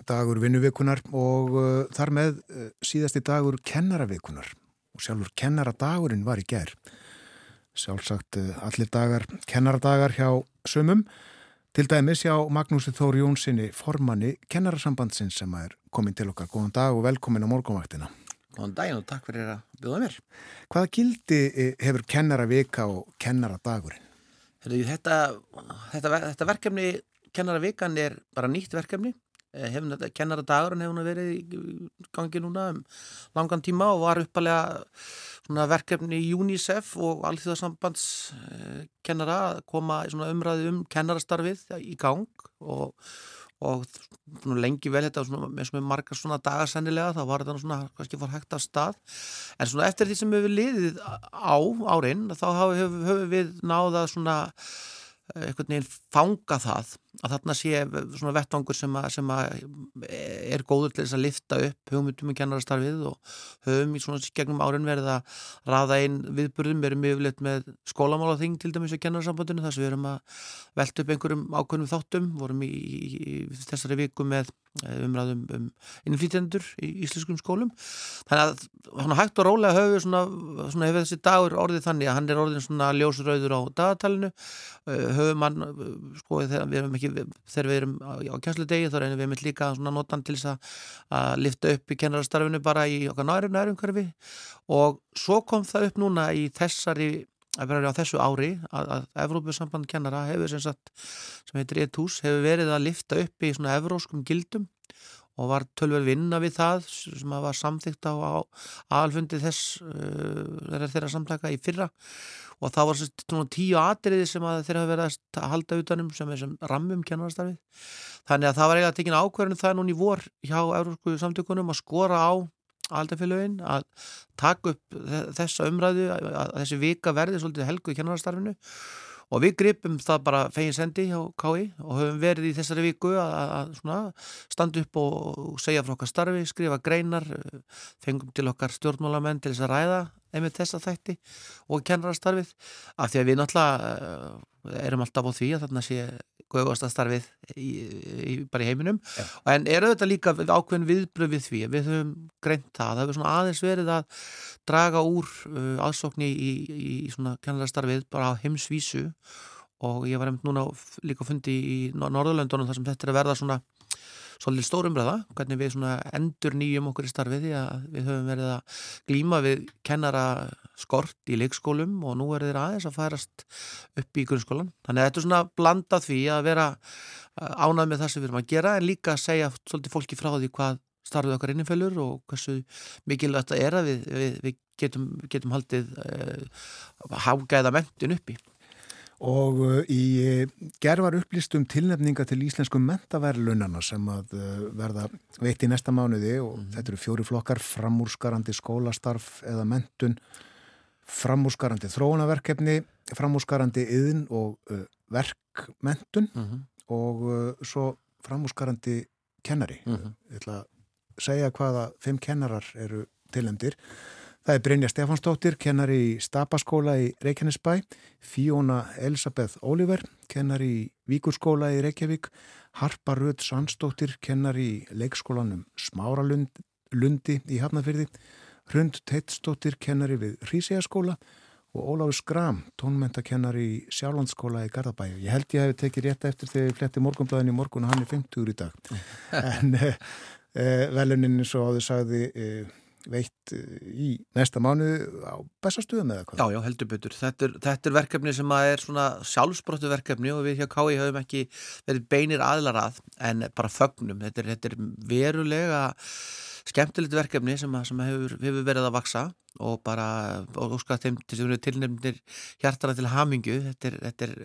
dagur vinnuvikunar og uh, þar með uh, síðasti dagur kennaravikunar og sjálfur kennaradagurinn var í gerð. Sjálfsagt uh, allir dagar, kennaradagar hjá sömum, til dæmis hjá Magnúsi Þóri Jónssoni formanni kennarasambandsins sem er komin til okkar. Góðan dag og velkomin á morgunvaktina. Góðan daginn og takk fyrir að bjóða mér. Hvaða gildi eh, hefur kennaravika og kennaradagurinn? Þetta, þetta, þetta verkefni, kennaravikan er bara nýtt verkefni. Þetta, kennaradagurinn hefur verið í gangi núna um langan tíma og var uppalega verkefni í UNICEF og alþjóðasambands eh, að koma umræði um kennarastarfið í gang og og lengi vel þetta eins og með margar svona dagar sennilega þá var þetta svona kannski fór hægt af stað. En svona eftir því sem við liðið á árin þá höfum við náða svona eh, einhvern veginn fanga það að þarna sé svona vettvangur sem, að, sem að er góður til þess að lifta upp hugmyndum í kennarastarfið og höfum í svona gegnum árin verið að raða einn viðburðum, við erum yfirleitt með skólamála þing til dæmis í kennararsambandinu þar sem við erum að velta upp einhverjum ákveðnum þáttum, vorum í, í, í þessari viku með eh, umræðum um innflýtjendur í íslenskum skólum. Þannig að hægt og rólega höfum svona, svona hefur þessi dagur orðið þannig að hann er orðin svona ljósröður á dagatalinu. Höfum hann sko við erum ekki, þegar við erum á, kjænsludegi þá reynum við með líka notan til þess að lifta upp í kennarastarfinu bara í okkar nærum nærumhverfi. Og svo kom það upp núna í þessari að vera á þessu ári að, að Evrópusamband kennara hefur sem sagt sem heitir ETUS hefur verið að lifta upp í svona evróskum gildum og var tölver vinna við það sem var samþygt á, aðalfundi þess uh, þeirra samtaka í fyrra. Og það var svona tíu atriði sem þeirra hafa verið að halda utanum sem er sem rammum kennarastarfið. Þannig að það var eiginlega tekin ákverðinu það núni vor hjá Európsku samtökunum að skora á aldafélögin að taka upp þessa umræðu að þessi vika verði svolítið helgu í kennarastarfinu og við gripum það bara fegin sendi hjá KI og höfum verið í þessari viku að, standa upp og segja frá okkar starfi, skrifa greinar, fengum til okkar stjórnmálamenn til þess að ræða einmitt þessa þætti og kennarastarfið. Af því að við náttúrulega erum alltaf á því að þarna sé góðast að starfið í, í, bara í heiminum ja. en eru þetta líka ákveðin viðbröð við því við höfum greint það, það hefur svona aðeins verið að draga úr uh, aðsókni í, í svona kennarastarfið bara á heimsvísu og ég var einmitt núna líka fundi í Norðurlöndunum þar sem þetta er að verða svona svolítið stórumræða, hvernig við endur nýjum okkur í starfið því að við höfum verið að glíma við kennara skort í leikskólum og nú er þeir aðeins að færast upp í grunnskólan. Þannig að þetta er svona blandað því að vera ánað með það sem við erum að gera en líka að segja svolítið fólki frá því hvað starfið okkar innifölur og hversu mikilvægt þetta er að við, við, við getum, getum haldið uh, hágæða mentin uppi. Og uh, í uh, gervar upplýstum tilnefninga til íslensku mentaverlunana sem að uh, verða veitt í næsta mánuði og mm -hmm. þetta eru fjóri flokkar, framúrskarandi skólastarf eða mentun, framúrskarandi þróunaverkefni, framúrskarandi yðin og uh, verkmentun mm -hmm. og uh, svo framúrskarandi kennari. Mm -hmm. Ég ætla að segja hvaða fimm kennarar eru tilnefndir. Það er Brynja Stefansdóttir, kennari í Stapaskóla í Reykjanesbæ, Fíona Elisabeth Oliver, kennari í Víkurskóla í Reykjavík, Harpa Röð Sandsdóttir, kennari í leikskólanum Smáralundi í Hafnafyrði, Hrund Teitsdóttir, kennari við Hrísíaskóla og Óláfi Skram, tónmentakennari í Sjálflandsskóla í Garðabæu. Ég held ég hef tekið rétt eftir þegar ég fletti morgunblæðin í morgun og hann er 50 úr í dag. <laughs> en eh, eh, velunin eins og áður sagði... Eh, veitt eh, í næsta mánu á bestastuðum eða hvað? Já, já, heldur betur. Þetta er, þetta er verkefni sem er svona sjálfsbrottu verkefni og við hjá KI höfum ekki verið beinir aðlar að en bara fögnum. Þetta er, þetta er verulega skemmtilegt verkefni sem, sem hefur, hefur verið að vaksa og bara og óskast þeim til tilnefnir hjartana til hamingu. Þetta er, þetta er,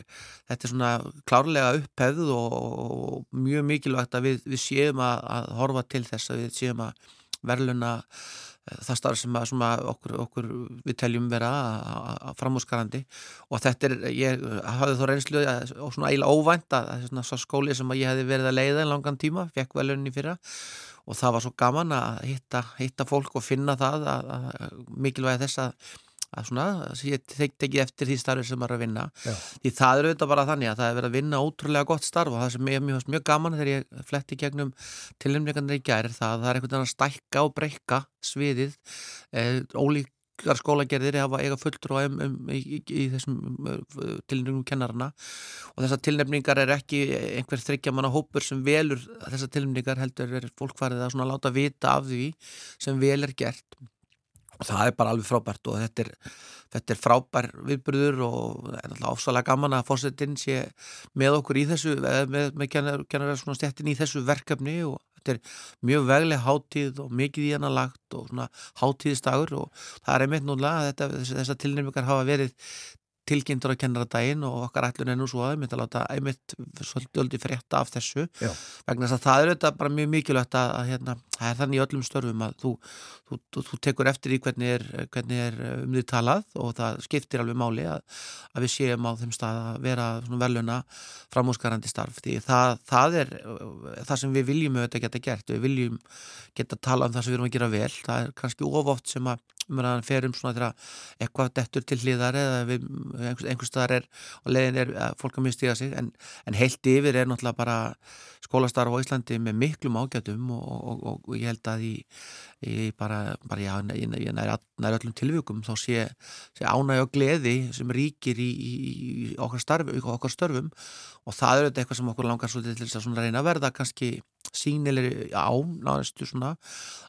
þetta er svona klárlega upphefð og, og mjög mikilvægt að við, við séum að, að horfa til þess að við séum að verðluna eh, það starf sem, að, sem að okkur, okkur við teljum vera framhúsgarandi og þetta er, ég hafði þó reynslu og svona eiginlega óvænt að er svona skóli sem ég hefði verið að leiða en langan tíma, fekk velunin í fyrra. Og það var svo gaman að hitta, hitta fólk og finna það að, að mikilvægi þess að að svona, ég tekið eftir því starfi sem maður er að vinna. Já. því það er auðvitað bara þannig að það er verið að vinna ótrúlega gott starf og það sem er mjög, mjög gaman þegar ég fletti gegnum tilumleikandir í gæri það að það er einhvern veginn að stækka og breyka sviðið. Eh, ólíkar skólagerðir hafa eiga fulltrú um, um, í, í, í þessum uh, tilnefningum kennarana og þessar tilnefningar er ekki einhver þryggjamanna hópur sem velur þessar tilnefningar heldur er fólk farið að láta vita af því sem vel er gert það er bara alveg frábært og þetta er, þetta er frábær viðbyrður og er alltaf ofsalega gaman að fórsetin sé með okkur í þessu með, með kennarar svona stjættin í þessu verkefni og þetta er mjög vegleg hátíð og mikið í hana lagt og svona hátíðistagur og það er einmitt núna að þessar tilnefningar hafa verið tilkynntur að kennara daginn og okkar ætlun er nú svo að ég myndi að láta einmitt svolítið frétta af þessu Já. vegna þess að það er auðvitað bara mjög mikilvægt að, að hérna, það er þannig í öllum störfum að þú, þú, þú, þú tekur eftir í hvernig er, hvernig er uh, um því talað og það skiptir alveg máli að, að við séum á þeim stað að vera veluna framhúsgarandi starf. Því það, það er uh, það sem við viljum auðvitað geta gert. Við viljum geta tala um það sem við erum að gera vel. Það er kannski ofoft sem að umræðan ferum svona þegar eitthvað dettur til hliðar eða við, einhvers, einhvers staðar er og leiðin er að fólk að mistiga sig. En, en heilt yfir er náttúrulega bara skólastarf á Íslandi með miklum ágætum og, og, og, og ég held að í, í bara, bara já, í nær öllum tilvíkum þá sé, sé ánæg og gleði sem ríkir í, í, í okkar, starf, okkar störfum. Og það er eitthvað sem okkur langar svolítið til þess að reyna að verða kannski sínilegri á náðastu svona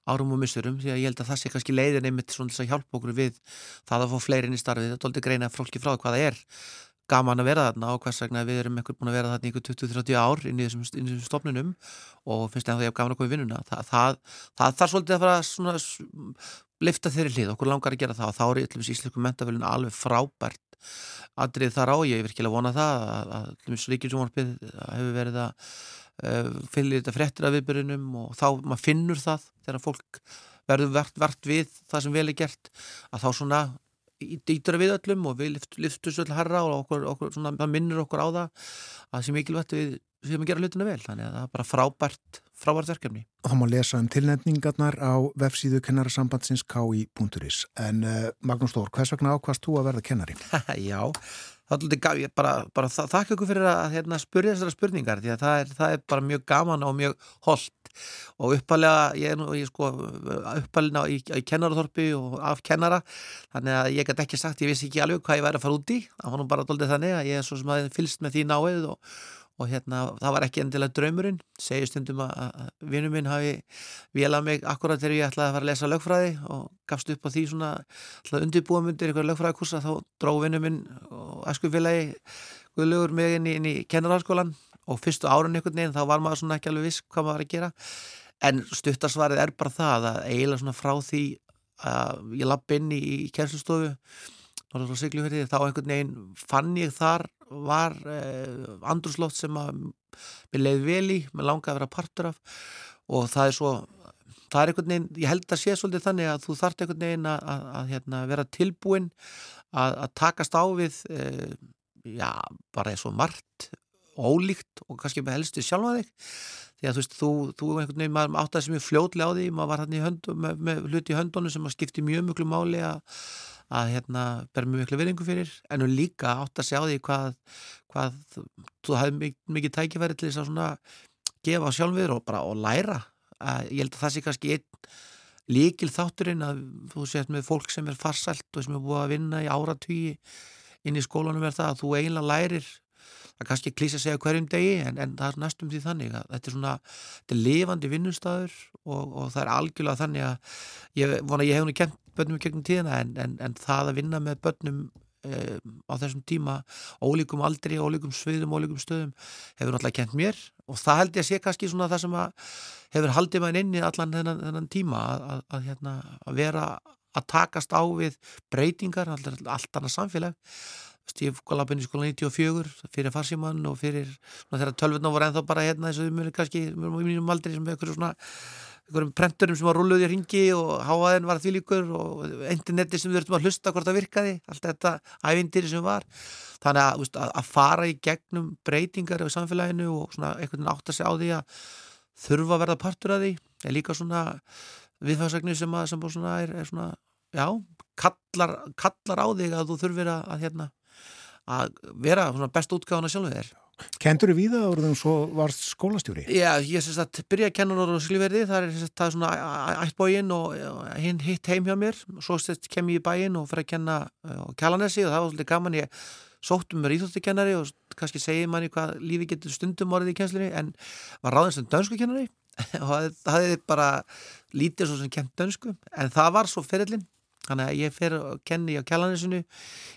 árum og missurum því að ég held að það sé kannski leiðin einmitt svona þess að hjálpa okkur við það að fá fleiri inn í starfið, þetta er aldrei greina fólki frá hvað það er gaman að vera þarna og hvers vegna við erum ekkur búin að vera þarna ykkur 20-30 ár inn í þessum, inn í þessum stofnunum og finnst það að ég hef gaman að koma í vinnuna. Það, það, það þarf svolítið að fara svona lifta þeirri hlið, okkur langar að gera það og þá er íslensku mentafölun alveg frábært aðrið þar á, ég er virkilega vonað það að, Ríkjusvonarpið hefur verið að uh, fylgja þetta frettir af viðbyrjunum og þá maður finnur það þegar fólk verður vert, vert við það sem vel er gert að þá svona dýtra við öllum og við lyftum svo öll herra og okkur, okkur svona, það minnir okkur á það að það sé mikilvægt við sem að gera hlutuna vel, þannig að það er bara frábært frábært verkefni. Og þá má lesa um tilnefningarnar á vefsíðu kennarasambandsins ki.is en uh, Magnús Stór, hvers vegna ákvast þú að verða kennari? <laughs> Já, er bara, bara þakka ykkur fyrir að hérna, spurja þessara spurningar því að það er, það er bara mjög gaman og mjög holdt og uppalega, ég er sko, uppalega í, í kennaraþorpi og af kennara, þannig að ég gæti ekki sagt, ég vissi ekki alveg hvað ég væri að fara út í. Það var nú bara doldið þannig að ég er svo sem að fylst með því náið og og hérna það var ekki endilega draumurinn. Segju stundum að vinnu minn hafi vilað mig akkurat þegar ég ætlaði að fara að lesa lögfræði og gafst upp á því svona alltaf undirbúa myndir einhverja lögfræðikursa þá dró vinnu minn og æskufélagi guðlugur mig inn í, inn í kennarhalskólan og fyrstu árun einhvern veginn þá var maður svona ekki alveg viss hvað maður var að gera. En stuttarsvarið er bara það að eiginlega svona frá því að ég lapp inn í, í kjænslustofu þá einhvern veginn fann ég þar var eh, andrúslótt sem að mér leiði vel í, mér langaði að vera partur af. Og það er svo það er einhvern veginn, ég held að sé svolítið þannig að þú þart einhvern veginn að, að, að hérna, vera tilbúin að, að takast á við eh, já, bara eins og margt ólíkt og kannski með helstu sjálfa þig. Því að þú veist, þú, þú einhvern veginn maður áttaði sem ég fljóðlega á því maður var hann í höndum með, með hluti í höndunum sem að skipti mjög mjög mjög máli að að hérna ber mjög miklu veringu fyrir en hún líka átt að sjá því hvað, hvað þú hafði mikið, mikið tækifæri til þess að svona gefa sjálfur og bara og læra. Að ég held að það sé kannski einn líkil þátturinn að þú sést með fólk sem er farsælt og sem er búið að vinna í áratvíi inn í skólanum er það að þú eiginlega lærir það er kannski klísa að segja hverjum degi en, en það er næstum því þannig að þetta er svona, þetta er lifandi vinnustæður og, og það er algjörlega þannig að ég vona ég hef nú kent börnum gegnum tíðina en, en, en það að vinna með börnum eh, á þessum tíma ólíkum aldri, ólíkum sviðum, ólíkum stöðum hefur náttúrulega kent mér og það held ég að sé kannski svona það sem hefur haldið maður inn í allan þennan, þennan tíma að, að, að, hérna, að vera að takast á við breytingar, allt, annað samfélag. Stíf Galabin í skóla 94 fyrir farsíman og fyrir þegar tölvurna voru ennþá bara hérna þess að við mjög kannski mínum aldrei sem eitthvað svona einhverjum prenturum sem var rulluð í ringi og háaðin var því líkur og interneti sem við verðum að hlusta hvort það virkaði allt þetta ævindir sem var. Þannig að, veist, að, að fara í gegnum breytingar á samfélaginu og svona einhvern veginn átt að segja á því að þurfa að verða partur af því er líka svona viðfagsagnu sem, sem svona er, er svona, já, kallar, kallar á þig að þú þurfir að, að hérna vera best útgáðan að sjálfu þér Kendur þú víða áraðum svo varst skólastjóri? Já, ég syns að byrja að kenna á Silverði, það er, það er svona ættbógin og hinn hitt heim hjá mér. Og svo kem ég í bæin og fyrir að kenna á Kjalanesi og það var svolítið gaman. Ég sóttum mér íþjóttikennari og kannski segið manni hvað lífi getur stundum orðið í kennslinni en var ráðins sem dönskukennari. <laughs> Og það hefði bara lítið svo sem kent dönsku en það var svo ferillin þannig að ég fer að kenni á Kjalanesinu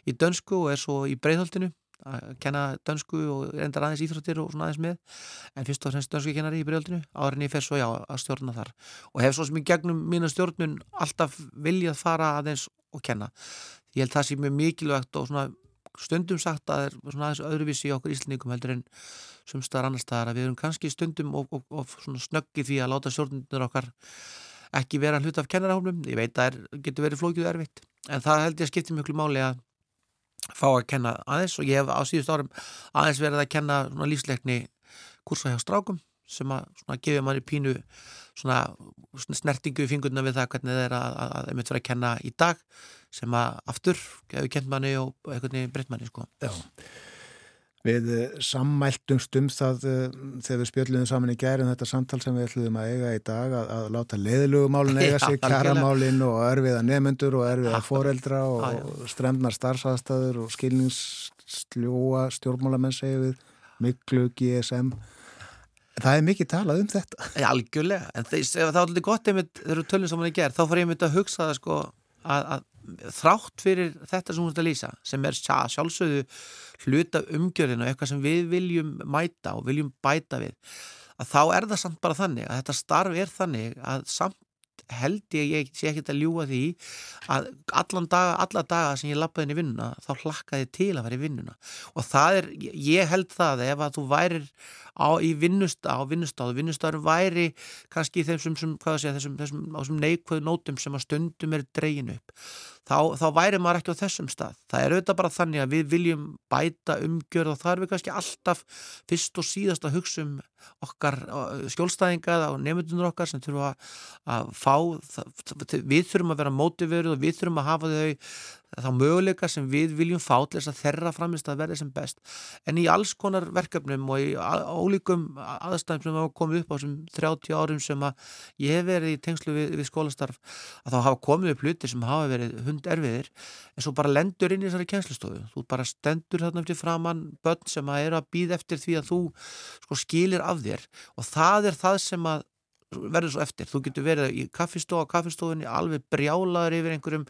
í dönsku og er svo í Breitholtinu að kenna dönsku og reyndar aðeins íþróttir og svona aðeins með. En fyrst og fremst dönsku kennari í bregjöldinu árinni fer svo já að stjórna þar. Og hef svo sem í gegnum mína stjórnun alltaf viljað fara aðeins og kenna. Ég held það sé mjög mikilvægt og svona stundum sagt að það er svona aðeins öðruvísi í okkur íslendingum heldur en sumstaðar annar staðar að við erum kannski stundum og, og, og svona snöggi því að láta stjórnundur okkar ekki vera hlut af kennarahólum ég veit að það getur verið flókjuð erfitt en það held ég að skipti mjög máli að fá að kenna aðeins og ég hef á síðust árum aðeins verið að kenna lífsleikni kursa hjá strákum sem að gefa manni pínu svona, svona snertingu í fingurna við það hvernig það er að, að, að einmitt vera að kenna í dag sem að aftur hefur kent manni og eitthvað breytt manni sko. Já Við eh, sammæltumst um það uh, þegar við spjöldluðum saman í gæri um þetta samtal sem við ætluðum að eiga í dag að, að láta leðilugumálin <laughs> eiga sig, kæramálin og erfiða nefnendur og erfiða foreldra og, og stremnar starfsaðstæður og skilningssljóa stjórnmálamenn segja við miklu GSM Það er mikið talað um þetta. Já, algjörlega, en það, það var alveg gott einmitt þegar þú tölum saman í gæri, þá fór ég einmitt að hugsa það sko að, að þrátt fyrir þetta sem hún er að lýsa sem er sjálfsögðu hluta umgjörðinu og eitthvað sem við viljum mæta og viljum bæta við að þá er það samt bara þannig að þetta starf er þannig að samt held ég, ég sé ekki að ljúa því að allan daga, alla daga sem ég lappaði inn í vinnuna, þá hlakkaði til að vera í vinnuna. Og það er, ég held það ef að þú værir á, í vinnustá, á vinnustáðu, vinnustáður væri kannski þessum, sem, segja, þessum, þessum, þessum neikvöðu nótum sem að stundum er dregin upp þá, þá væri maður ekki á þessum stað. Það er auðvitað bara þannig að við viljum bæta umgjörð og það er við kannski alltaf fyrst og síðast að hugsa um okkar skjólstæðinga og nefndunur okkar sem þurfa að fá, við þurfum að vera mótiveruð og við þurfum að hafa þau þá möguleika sem við viljum fá til þess að þerra framist að verða sem best. En í alls konar verkefnum og í ólíkum aðstæðum sem hafa komið upp á þessum 30 árum sem að ég hef verið í tengslu við, við skólastarf að þá hafa komið upp hluti sem hafa verið hund erfiðir en svo bara lendur inn í þessari kjænslustofu þú bara stendur þarna eftir framann börn sem að eru að býða eftir því að þú sko, skilir af þér. Og það er það sem að verður svo eftir, þú getur verið í kaffistofa kaffistofunni alveg brjálaður yfir einhverjum,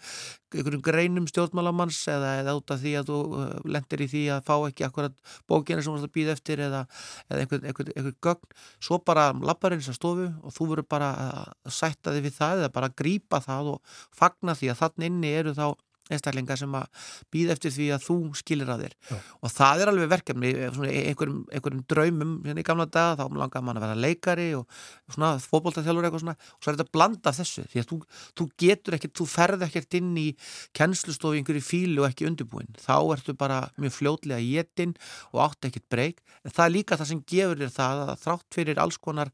einhverjum greinum stjórnmálamanns eða, eða út af því að þú uh, lendir í því að fá ekki akkurat bókina sem þú ætti að býða eftir eða, eða einhver, einhver, einhver gögn, svo bara lappar eins að stofu og þú verður bara að sætta þig við það eða bara að grípa það og fagna því að þannig inni eru þá einstaklingar sem að býða eftir því að þú skilir að þér. Já. og það er alveg verkefni einhverjum, einhverjum draumum hérna í gamla daga þá langar mann að vera leikari og svona fókbóltaþjálfur eitthvað svona. Og svo er þetta blanda af þessu því að þú, þú getur ekkert, þú ferð ekkert inn í kennslustofi einhverju fílu og ekki undirbúin. Þá ertu bara mjög fljótlega í jetin og átt ekkert breyk. En það er líka það sem gefur þér það að þrátt fyrir alls konar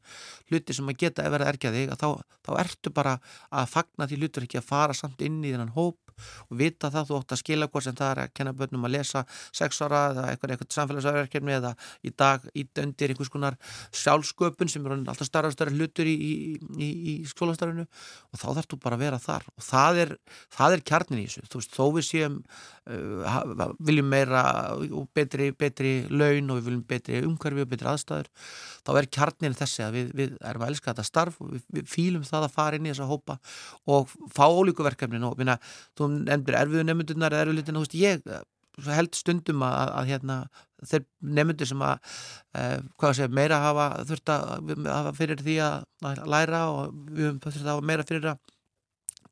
hluti sem að geta að vera erkja þig að þá, þá ertu bara að fagna því hlutur ekki að fara samt inn í þennan hóp og vita það þú ótt að skila hvort sem það er að kenna börnum að lesa sex ára eða eitthvað, eitthvað samfélagsverkefni eða í dag ít undir einhvers konar sjálfsköpun sem er alltaf starra starra hlutur í, í, í, skólastarfinu og þá þarfst þú bara að vera þar. Og það er, það er kjarnin í þessu, þú veist, þó við séum uh, viljum meira og betri, betri laun og við viljum betri umhverfi og betri aðstæður þá er kjarnin þessi að við, við erum að elska þetta starf og við, við fýlum það að fara inn í þessa hópa og fá ólíku verkefnin og minna, þú nefndir erfiðu nefndunar eða erfiðu litin, þú veist, ég eh, held stundum að, að, að hérna, þeir nefndur sem að e, segja, meira hafa þurft að hafa fyrir því að læra og við þurft að hafa meira fyrir að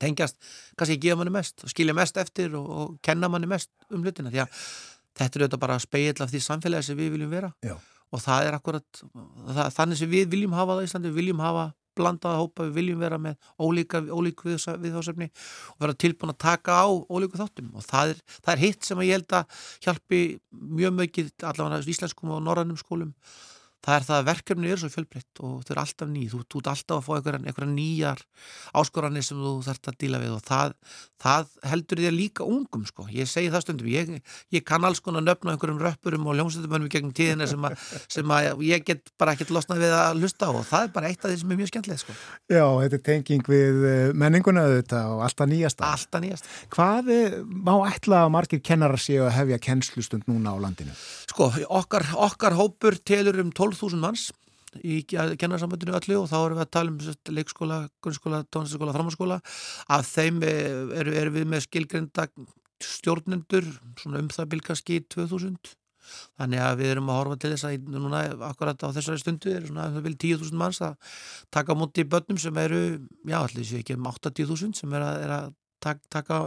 tengjast, kannski gefa manni mest og skilja mest eftir og, og kenna manni mest um hlutina því að þetta er auðvitað bara speil af því samfélagi sem við viljum vera Já. og það er akkurat það, þannig sem við viljum hafa það í Íslandi, við viljum hafa blandaða hópa, við viljum vera með ólíka, ólíku viðhásefni og vera tilbúin að taka á ólíku þáttum. Og það er, það er hitt sem ég held að hjálpi mjög mjög allavega íslenskum og norrannum skólum það er það að verkefni er svo fjölbreytt og þau eru alltaf ný, þú, ert alltaf að fá einhverja nýjar áskoranir sem þú þarfst að díla við og það, það heldur þér líka ungum sko, ég segi það stundum ég, ég kann alls konar nöfn á einhverjum röppurum og ljómsættumönnum gegnum tíðina sem, sem að ég get bara ekkert losnað við að hlusta og það er bara eitt af því sem er mjög skemmtilegt sko. Já, þetta er tenging við eh, menninguna auðvitað og alltaf nýjasta. Alltaf nýjasta. Hvað eh, má ætla að margir kennarar séu að hefja kennslustund núna á landinu? Sko, okkar, okkar hópur telur um 12.000 manns í kennarsambandinu öllu og þá erum við að tala um leikskóla, grunnskóla, tónlistaskóla, framhanskóla af þeim eru er við með skilgrenda stjórnendur svona um það bylgaski 2000 þannig að við erum að horfa til þess að núna akkurat á þessari stundu er svona um það vil 10.000 manns að taka múti í börnum sem eru, já allir séu ekki um 80.000 sem er að, er að taka, taka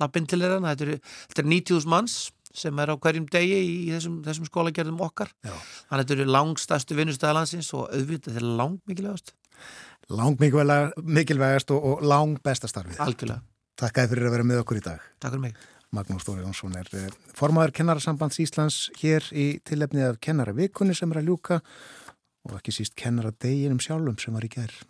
lappinn til þeirra. Þetta eru er 90.000 manns sem er á hverjum degi í þessum, þessum skólagerðum okkar. Já. þannig að þetta eru langstæstu vinnustæðalansins og auðvitað þetta er lang mikilvægast Lang mikilvægast og, og lang bestastarfið Algjörlega. Takk að þið fyrir að vera með okkur í dag. Takk fyrir mig. Magnús Stóri Jónsson er eh, formadur kennarasambands Íslands hér í tillefnið af kennaravikunni sem er að ljúka og ekki síst kennaradeginum sjálfum sem var í gerð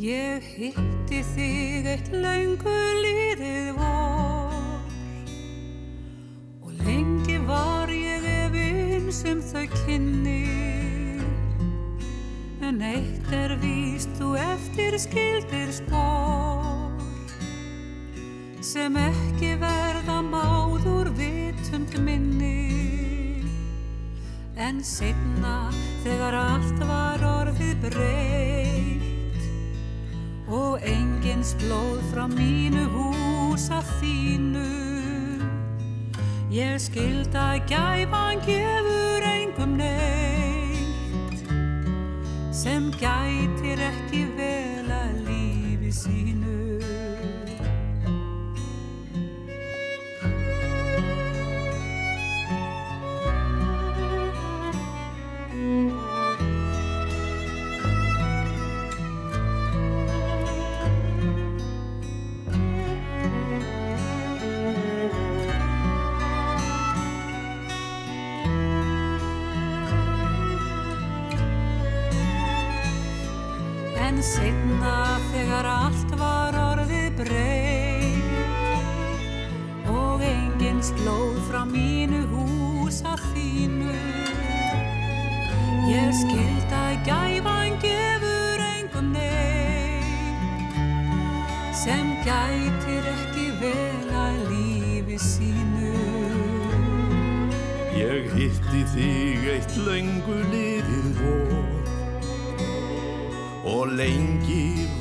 Ég hitti þig eitt laungu líðið vor. Og lengi var ég efinn sem þau kynni. En eitt er víst þú eftir skildir spór sem ekki verða máður vitund minni. En setna þegar allt var orðið breytt og engins blóð frá mínu hús að þínu. Ég skild að gæfan gefur engum neitt sem gætir ekki vel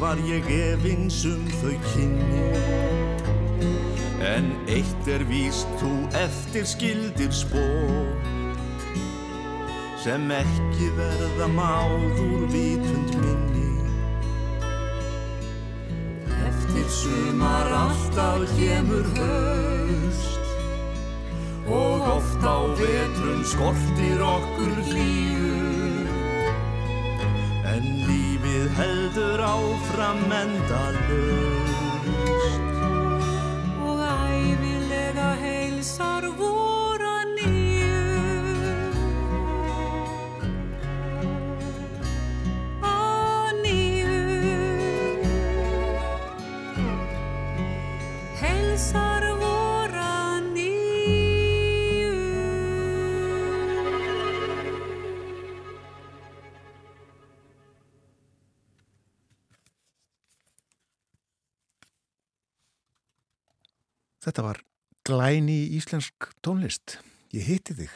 var ég efins um þau kynni. En eitt er víst þú eftir skildir spór Sem ekki verða máður vitund minni. Eftir sumar alltaf kemur höst og oft á vetrum skortir okkur hlýju heldur áfram endalaust Þetta var glæni íslensk tónlist. Ég hitti þig.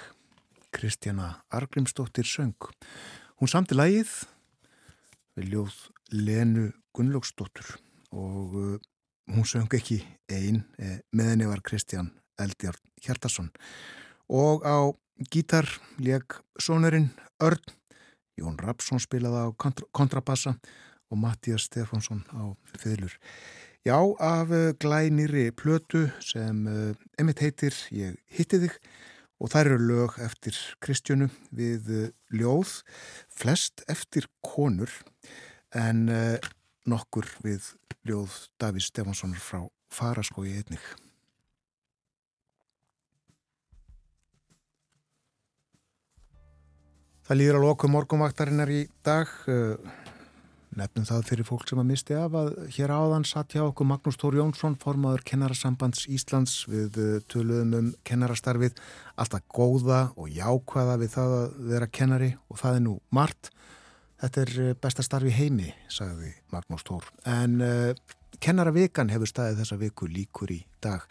Kristjana Argrimsdóttir söng. Hún samti lægið við ljóð Lenu Gunnlaugsdóttur og uh, hún söng ekki einn, eh, með henni var Kristján Eldjárn Hjartarsson og á gítar leg sonurinn Örn, Jón Rapsson spilaði á kontra kontrabassa og Mattías Stefánsson á fylur. Já, af uh, glænýri plötu sem uh, emitt heitir Ég hitti þig og þær eru lög eftir Kristjánu við uh, ljóð, flest eftir konur en nokkur við ljóð Davís Stefánssonar frá Faraskói einnig. Það líður að loku morgunvaktarinnar í dag. Nefnum það fyrir fólk sem að misti af að hér áðan satt hjá okkur Magnús Tór Jónsson, formaður kennarasambands Íslands við uh, töluðum um kennarastarfið, alltaf góða og jákvæða við það að vera kennari og það er nú margt. Þetta er uh, besta starfi heimi, sagði Magnús Tór. En uh, kennaravikan hefur staðið þessa viku líkur í dag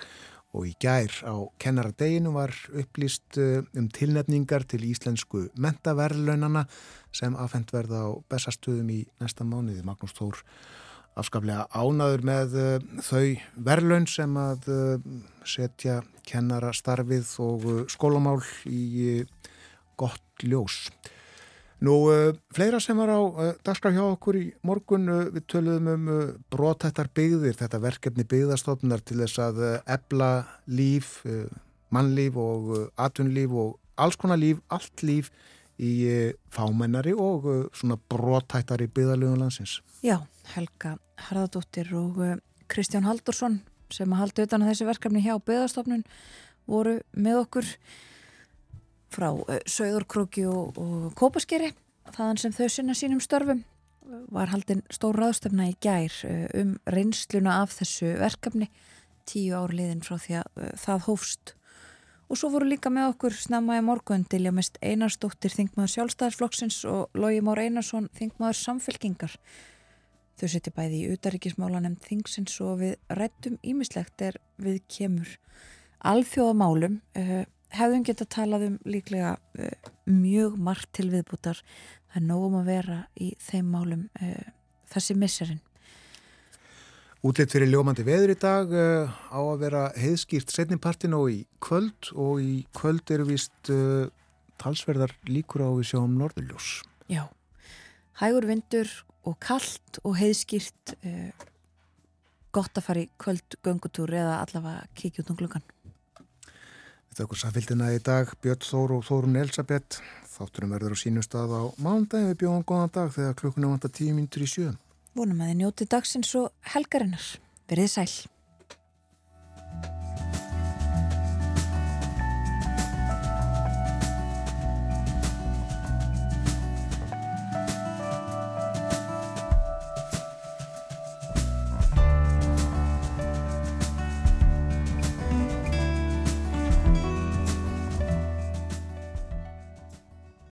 og í gær á kennaradeginu var upplýst uh, um tilnefningar til íslensku mentaverðlaunana sem afhengt verða á bestastöðum í næsta mánuði. Magnús Þór afskaplega ánaður með uh, þau verðlaun sem að uh, setja kennarastarfið og skólamál í gott ljós. Nú, uh, fleira sem var á uh, dagskraf hjá okkur í morgun, uh, við töluðum um brotættar byggðir, þetta verkefni byggðastofnunar til þess að ebla líf, mannlíf og atvinnlíf og alls konar líf, allt líf í fámennari og svona brotættari byggðalögum landsins. Já, Helga Harðardóttir og Kristján Haldursson sem að halda utan á þessi verkefni hjá byggðastofnun voru með okkur frá uh, Söðurkróki og, og Kópaskeri þaðan sem þau sinna sínum störfum. Var haldin stór ráðstöfna í gær uh, um reynsluna af þessu verkefni tíu ár liðin frá því að uh, það hófst. Og svo voru líka með okkur snemma í morgun Dilja Mest Einarsdóttir þingmaður sjálfstæðarsflokksins og Lógi Már Einarsson þingmaður samfélkingar Þau setja bæði í utaríkismála nefnd þingsins og við rættum ímislegt er við kemur. Alþjóðamálum. Hefðum geta talað um líklega uh, mjög margt til viðbútar. Það er nógum að vera í þeim málum uh, þessi misserinn. Útlitt fyrir ljómandi veður í dag uh, á að vera heiðskýrt setnipartin og í kvöld og í kvöld eru vist uh, talsverðar líkur á við sjáum norðurljós. Já, hægur vindur og kallt og heiðskýrt uh, gott að fara í kvöld göngutúr eða allavega kikið út um gluggan. Þetta er okkur samfélgina í dag, Björn Þór og Þórun Elisabeth. Þátturum verður á sínum stað á mándagi við bjóðum góðan dag þegar klukkuna vantar tíu mínutur í sjö. Vonum að þið njóti dagsins og helgarinnar. Verðið sæl.